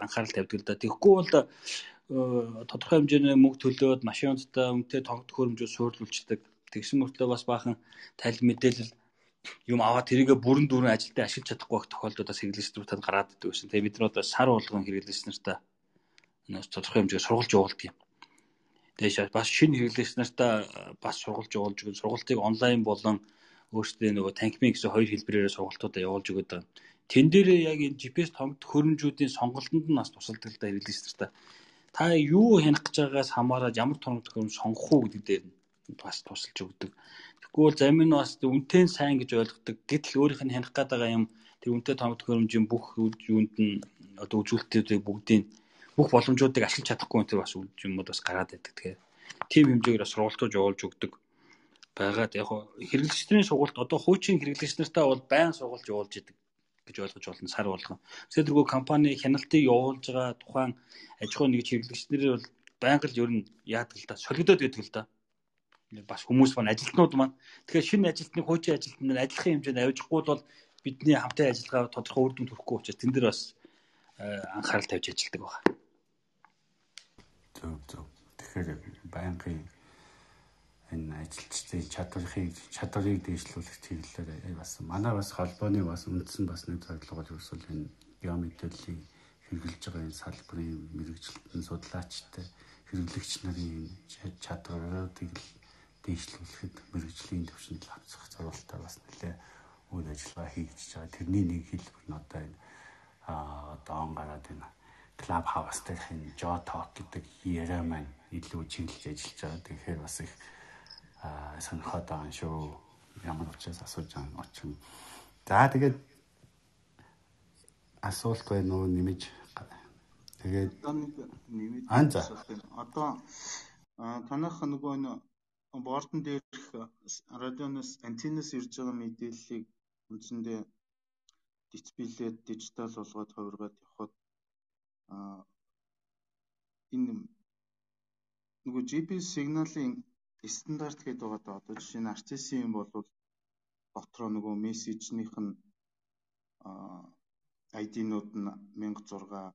анхаарал тавьдаг л да. Тэгэхгүй бол Э, тодорхой хэмжээний мөнгө төлөөд машинуудаа үнэтэй тогт хөрөмжөөр суурлуулцдаг. Тэгсэн мөртлөө бас баахан тал мэдээлэл юм аваад тэрийгэ бүрэн дүүрэн ажилдаа ашиглаж чадахгүй байх тохиолдолд хэрэглэгчдүүдэд гараад идэв гэсэн. Тэгээ бид нар одоо сар болгон хэрэглэгч нартаа тодорхой хэмжээгээр сургалж явуулдаг юм. Тэгээ бас шинэ хэрэглэгч нартаа бас сургалж явуулж өгөн сургалтыг онлайн болон өөрсдөө нөгөө танкмин гэсэн хоёр хэлбэрээр сургалтуудаа явуулж өгöd байгаа. Тэн дээрээ яг энэ GPS тогт хөрөмжүүдийн сонголтонд нь бас тусалдаг л да хэрэглэгч нартаа та юу хянах гэж байгаагаас хамаараад ямар тоног төхөөрөмж сонгох уу гэдэг дээр бас тусалж өгдөг. Бол зарим нь бас үнэтэй сайн гэж ойлгодог. Гэтэл өөрийнх нь хянах гээд байгаа юм тэр үнэтэй тоног төхөөрөмжийн бүх юунд нь одоо үзүүлэлтүүдийг бүгдийг бүх боломжуудыг ашиглаж чадахгүй тэр бас юмуд бас гараад байдаг. Тэгэхээр тим хэмжээгээр бас сургалтууд явуулж өгдөг байгаад яг хэрэглэгчдийн сургалт одоо хуучин хэрэглэгч нартаа бол байн сургалт явуулж идэг гэж ойлгож болно сар болгон. Тэгэхээр тэргүй компани хяналтыг явуулж байгаа тухайн аж ахуй нэгж хэрэглэгчнэр бол байнга л ер нь яадаг л да солигдоод байдаг л да. Бас хүмүүс маань ажилтнууд маань тэгэхээр шинэ ажилтны хуучин ажилтнууд нь адилхан хэмжээнд авижихгүй бол бидний хамтын ажиллагаа тодорхой үр дүнд хүрэхгүй учраас тэн дээр бас э, анхаарал тавьж ажилладаг байна. Зөв зөв. Тэгэхээр байнгын энэ ажилчдын чадварыг чадварыг дээшлүүлэх чиглэлээр бас манай бас холбооны бас үндсэн бас нэг зорилго бол ерөөсөл энэ биомэдэлийн хэрэгжилж байгаа энэ салбарын мэрэгчлэлтэн судлаачтай хэрэглэгч нарын чадваруудыг дээшлүүлэхэд мэрэгжлийн төвшөнд авцах зорилттой бас нэлээ үйл ажиллагаа хийж байгаа. Тэрний нэг хэлбэр нь одоо энэ аа одоо он гараад энэ клуб хаус дэх энэ жо ток гэдэг яриа маань илүү чиглэж ажиллаж байгаа. Тэгэхээр бас их сонирхоод байгаа шүү. Ямар учраас асууж байгаа очин. За тэгээд асуулт байна уу нэмэж тэгээд нэмэж анзаа. Одоо танах нөгөө бордон дээрх радионоос антеннаас ирж байгаа мэдээллийг үндсэндээ дисплеyd дижитал болгоод хувиргаад явхад энэ нөгөө GPS сигналын стандарт гэдэг байгаа да. Одоо жишээ нь RCS-ийн бол дотроо нөгөө мессежнийх нь ID-нууд нь 1006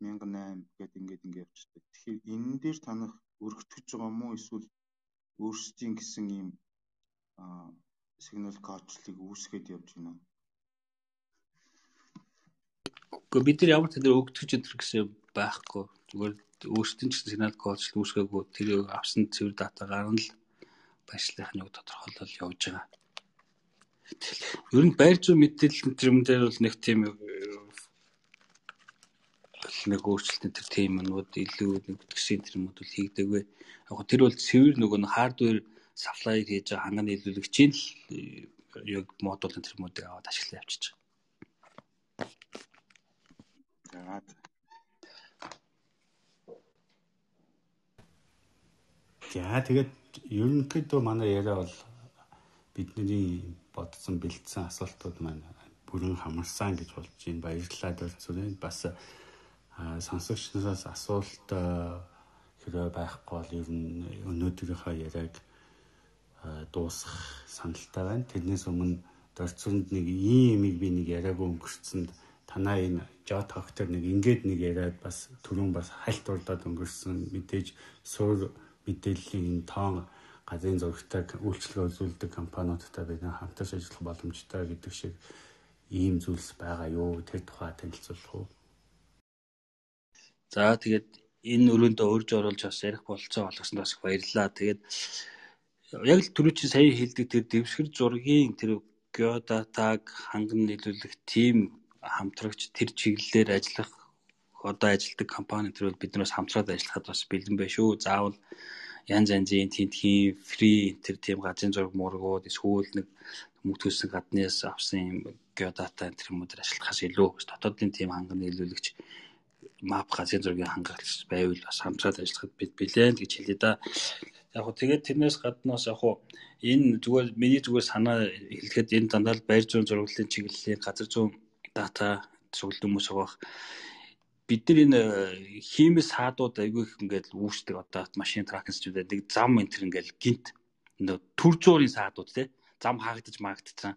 1008 гэдэг ингээд ингээд явчихдаг. Тэгэхээр энэ дээр танах өргөтгөж байгаа мó эсвэл өөрсдийн гэсэн ийм сигнал кодчлыг үүсгээд явж байна. Гэхдээ бид нар ямар ч тэр өгдөгч өдр гэсэн байхгүй. Зүгээр өөрсдийн ч сигнал кодчлт үүсгээгүй тэр авсан цэвэр датагаар нь л байршлахын юг тодорхойлол явж байгаа. Ер нь байр зүйн мэдээлэл тэр юм дээр бол нэг тийм нэг өөрчлөлтийн тэр тиймнүүд илүү нэг бүтгсийн тэр юмуд бол хийгдэгвэ. Яг тэр бол цэвэр нөгөө нэг хардвер саплай хийж байгаа ханганы нийлүүлэгчийн л яг модулын тэр юмуудыг аваад ашиглаж явчихж байгаа. За тэгээд ерөнхийдөө манай яриа бол бидний бодсон бэлдсэн асуултууд маань бүрэн хамарсан гэж болж байна. Баярлалаа дөрцөрөө бас сонсогчноос асуулт хэрэг байхгүй бол ер нь өнөөдрийнхөө яриаг дуусгах саналтай байна. Тэрнээс өмнө дөрцөнд нэг ийм юмыг би нэг яриаггүй өнгөрцөнд танаа энэ жот хогтор нэг ингээд нэг яриад бас түрүүн бас хальт урдаад өнгөрсөн мэдээж суур мэдээллийн энэ тоон газрын зурагтай үйлчлэгээ үзүүлдэг компаниудтай бид хамтарч ажиллах боломжтой гэдэг шиг ийм зүйлс байгаа юу? Тэр тухай танилцуулах уу? За тэгээд энэ өрөөндөө урьж оруулж бас ярих болцоо олгосонд бас баярлалаа. Тэгээд яг л түрүү чи сая хэлдэг тэр дэвсгэр зургийн тэр геодатаг ханган нийлүүлэх тим хамтрагч тэр чиглэлээр ажиллах одоо ажилтдаг компани тэр бол биднээс хамтраад ажиллахад бас бэлэн байх шүү. Заавал янз янзын тентхийн фри тэр тийм газрын зураг мургууд эсвэл нэг мөнгө гаднаас авсан юм геодата энэ юмудаар ашиглахаас илүү дотоодын тийм ханган нийлүүлэгч мап газрын зургийн хангалтч байвал бас хамтраад ажиллахад бид билэн гэж хэлээ да. Яг хөө тэгээд тэрнээс гаднаас яг хөө энэ зүгээр миний зүгээр санаа хэлэхэд энэ дандаа байр зүүн зурглалын чиглэлийн газар зүүн дата цуглал хүмүүс байгаа бид нар энэ э, хиймэс хаадууд айгүй их ингээд үүсдэг. Одоо машин тракинсчүүдээ нэг зам энэ төр ингээд гинт төр зуурын саадууд те. Зам хаагдаж маагдсан.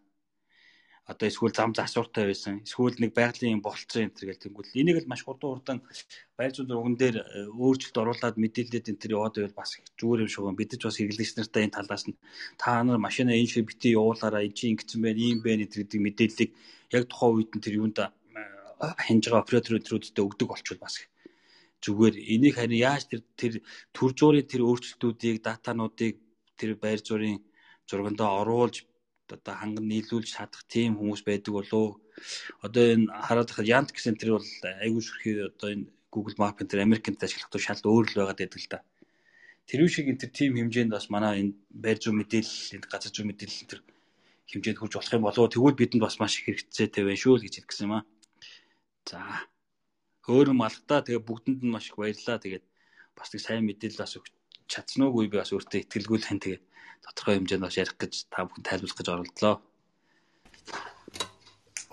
Одоо эсвэл зам засвартай байсан. Эсвэл нэг байгалийн болцсон энэ төр гэл тэнгуэл энийг л маш хурдан хурдан байр зүүн зурган дээр э, өөрчлөлт оруулаад мэдээлэлд энэ төр яваад байвал бас зүгээр юм шиг бид ч бас хэрэглэгч нартай энэ талаас нь та нар машина энэ шиг бити явуулаараа энэ чинь ингэсэн байна ийм байна гэдэг мэдээллийг яг тухайн үед нь тэр юунда хянж байгаа операторуудтай өгдөг болчвол бас зүгээр энийг харин яаж тэр тэр төр зуурын тэр өөрчлөлтүүдийг датануудыг тэр байр зургийн зургандаа оруулж одоо ханган нийлүүлж чадах тийм хүмүүс байдаг болоо. Одоо энэ хараад байхад Yandex гэсэн тэр бол айгүй шүрхий одоо энэ Google Map энэ Америкт ашиглахдаа шал өөр л байгаад байдаг л да. Тэр шиг энэ тэр тим хэмжээнд бас манай энэ байр зүйн мэдээлэл энэ газар зүйн мэдээлэл тэр хэмжээнд хүрч болох юм болоо тэгвэл бидэнд бас маш их хэрэгцээтэй байна шүү л гэж хэлэх гэсэн юм аа. За. Хөөрөм алгадаа тэгээ бүгдэнд нь маш их баярлалаа. Тэгээд бас нэг сайн мэдээлэл бас өгч чадсан уугүй би бас өөртөө итгэлгүй л хэн тэгээд тодорхой хэмжээнд бас ярих гэж та бүхэн тайлбарлах гэж оролдлоо.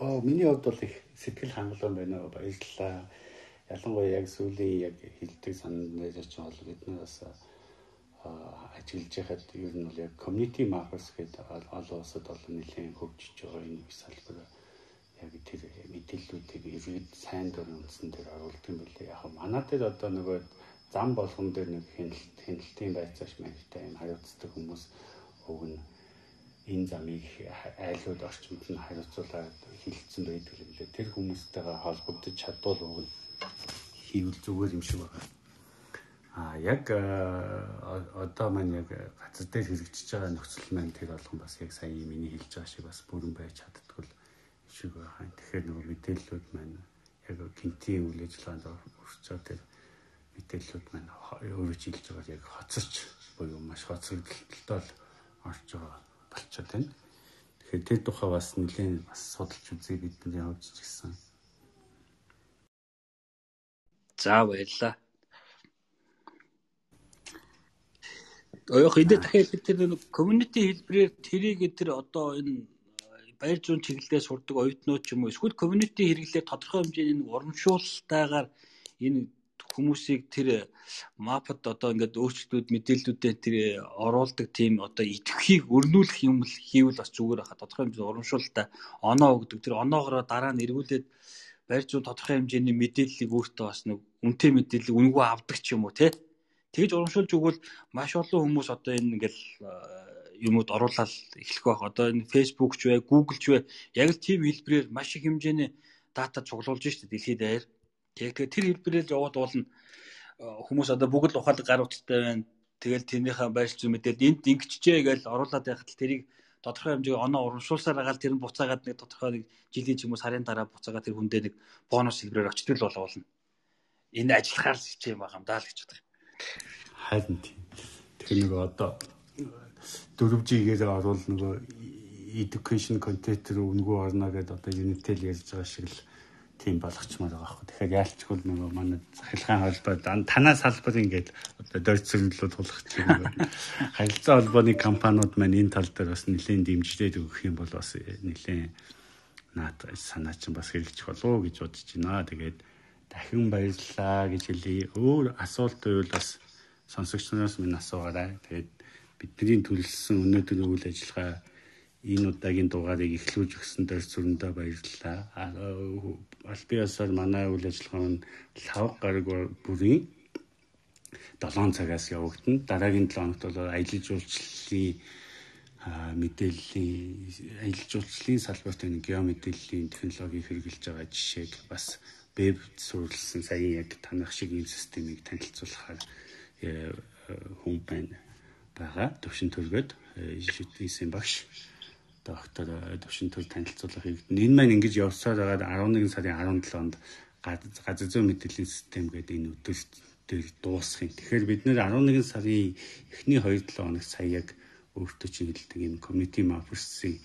Оо миний хувьд бол их сэтгэл хангалуун байна уу баярлалаа. Ялангуяа яг сүүлийн яг хилдэг санаанд нэрч бол бид нар бас ажиллаж байхад ер нь бол яг community markers гэдэг олон улсад бол нэлээд хөгжиж байгаа энэ салбар яг тэр мэдээллүүдийг иргэд сайн дурын үндсэн дээр оруулдаг юм билээ. Яг манай дээр одоо нөгөө зам болгон дээр нэг хяналт хяналтын байцааш маягтай юм хариуцдаг хүмүүс уг нь энэ замыг айлууд орчимд нь хариуцуулаад хилцсэн байдаг юм лээ. Тэр хүмүүстэйгээ холбогдож чадвал уг нь хийвэл зүгээр юм шиг байна. А яг одоо маань яг газар дээр хэрэгжиж байгаа нөхцөл маань тэр болгон бас яг сая миний хэлж байгаа шиг бас бүрэн байж чаддгүй л шиг байна. Тэгэхээр нөгөө мэдээллүүд маань яг гинтийн үйл ажиллагаанд өрчөө тэр мэдээллүүд маань жилж байгаа яг хоцорч буюу маш хоцрогдолтой орж байгаа болчиход байна. Тэгэхээр тэр тухай бас нэлээд бас судалж үзье бидний ч гэсэн. За баярлаа. Оёх энэ дахиад тэр community хэлбэрээр тэрийг тэр одоо энэ баяр зүүн чиглэлээр сурдаг оюутнууд ч юм уу эсвэл community хэрэглээ тодорхой хэмжээний нэг урамшуулалтайгаар энэ хүмүүсийг тэр мапад одоо ингээд өөрчлөлтүүд мэдээллүүдэд тэр оруулдаг тийм одоо идэвхийг өрнүүлэх юм л хийвэл бас зүгээр хаа тодорхой хэмжээний урамшуулалтаа оноо өгдөг. Тэр оноогоороо дараа нь эргүүлээд барь зүүн тодорхой хэмжээний мэдээллийг өөртөө бас нэг үнэтэй мэдээллийг үнэгүй авдаг ч юм уу те тэгж урамшуулж өгвөл маш олон хүмүүс одоо энэ ингээл юмуд оруулаад эхлэх байх. Одоо энэ Facebook ч бай, Google ч бай яг л тийм хэлбэрээр маш их хэмжээний дата цуглуулж штэ дэлхийд даяар. Яг тэр хэлбэрээр яваад болно. хүмүүс одоо бүгд л ухаалаг гар утастай байна. Тэгэл тэрнийхээ байр зүй мэдээд энд ингэчжээ гэж оруулаад байхад л тэрийг тодорхой хэмжээгээр оноо урамшуулсаар агаал тэр нь буцаагаад нэг тодорхой нэг жилийн ч юм уу сарын дараа буцаагаад тэр хүндээ нэг бонус хэлбэрээр очтол боловолно. Энэ ажиллахаар л хичээн байгаа юм даа л гэж бодох. Харин тийм. Тэгэхээр нэг одоо 4G-гээр оруул нөгөө education content руу өнгөө орно гэдэг одоо Unitel ярьж байгаа шиг л тийм болгочмоор байгаа байхгүй. Тэгэхээр яалчгүй нөгөө манай захиргаан холбоо танаас салбар ингээд одоо дөрцөллөө тулах чинь харилцаа холбооны компаниуд маань энэ тал дээр бас нэлээд дэмжлээд өгөх юм бол бас нэлээд наад санаа чинь бас хэрэгжих болов уу гэж бодож байна. Тэгээд дахин баярлалаа гэж хэлье. Өөр асуулт байвал бас сонсогчноос минь асуугаарай. Тэгээд бидний төлсөн өнөөдөр үйл ажиллагаа энэ удаагийн дугаарыг эхлүүлж өгсөн дээр зүрэндээ баярлалаа. Ёсоор манай үйл ажиллагаа нь 5 гаруй бүрийн 7 цагаас явагдана. Дараагийн 7 хоногт бол аялал жуулчлалын мэдээллийн аялал жуулчлалын салбарт энэ геомэдэглэлийн технологиг хэрэгжилж байгаа жишээг бас веб суурилсан сая яг танах шиг энэ системийг танилцуулахаар э, хүн байна байгаа. Төвшин төргөд шийдсэн багш доктор төвшин төр танилцуулах хэрэгдэн. Энэ маань ингэж явсаар байгаад 11 сарын 17-нд газар зүйн мэдээллийн систем гэдэг энэ өдөр дээр дуусах юм. Тэгэхээр бид нэр 11 сарын эхний 2-7 хоног сая яг өөртөө чиглэлдэг энэ community mappers-ийн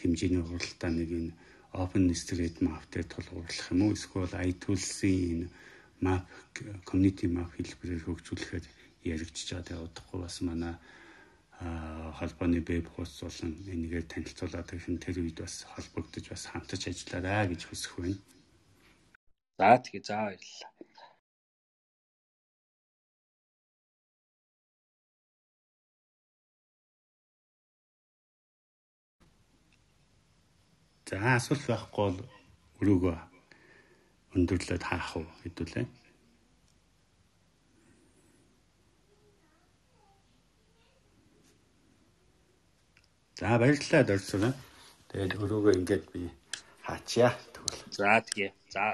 хэмжээний уралдаа нэг энэ open street map дээр тулгуурлах юм уу эсвэл iTools-ийн энэ map community map хэлбэрээр хөгжүүлэхээр яригдчихэж байгаа. Тэгээ удахгүй бас манай холбооны веб хуудас болон энийгээ танилцуулаад ирэх тэр үед бас холбогдож бас хамтарч ажиллаарай гэж хүсэх байна. За тэгээ за баярлалаа. За асуулт байхгүй бол өрөөгөө өндөрлөөд хаах уу хэдүүлээ. За баярлалаа дөрсөрөө. Тэгээд өрөөгөө ингээд би хаачаа тэгвэл. За тэгээ. За.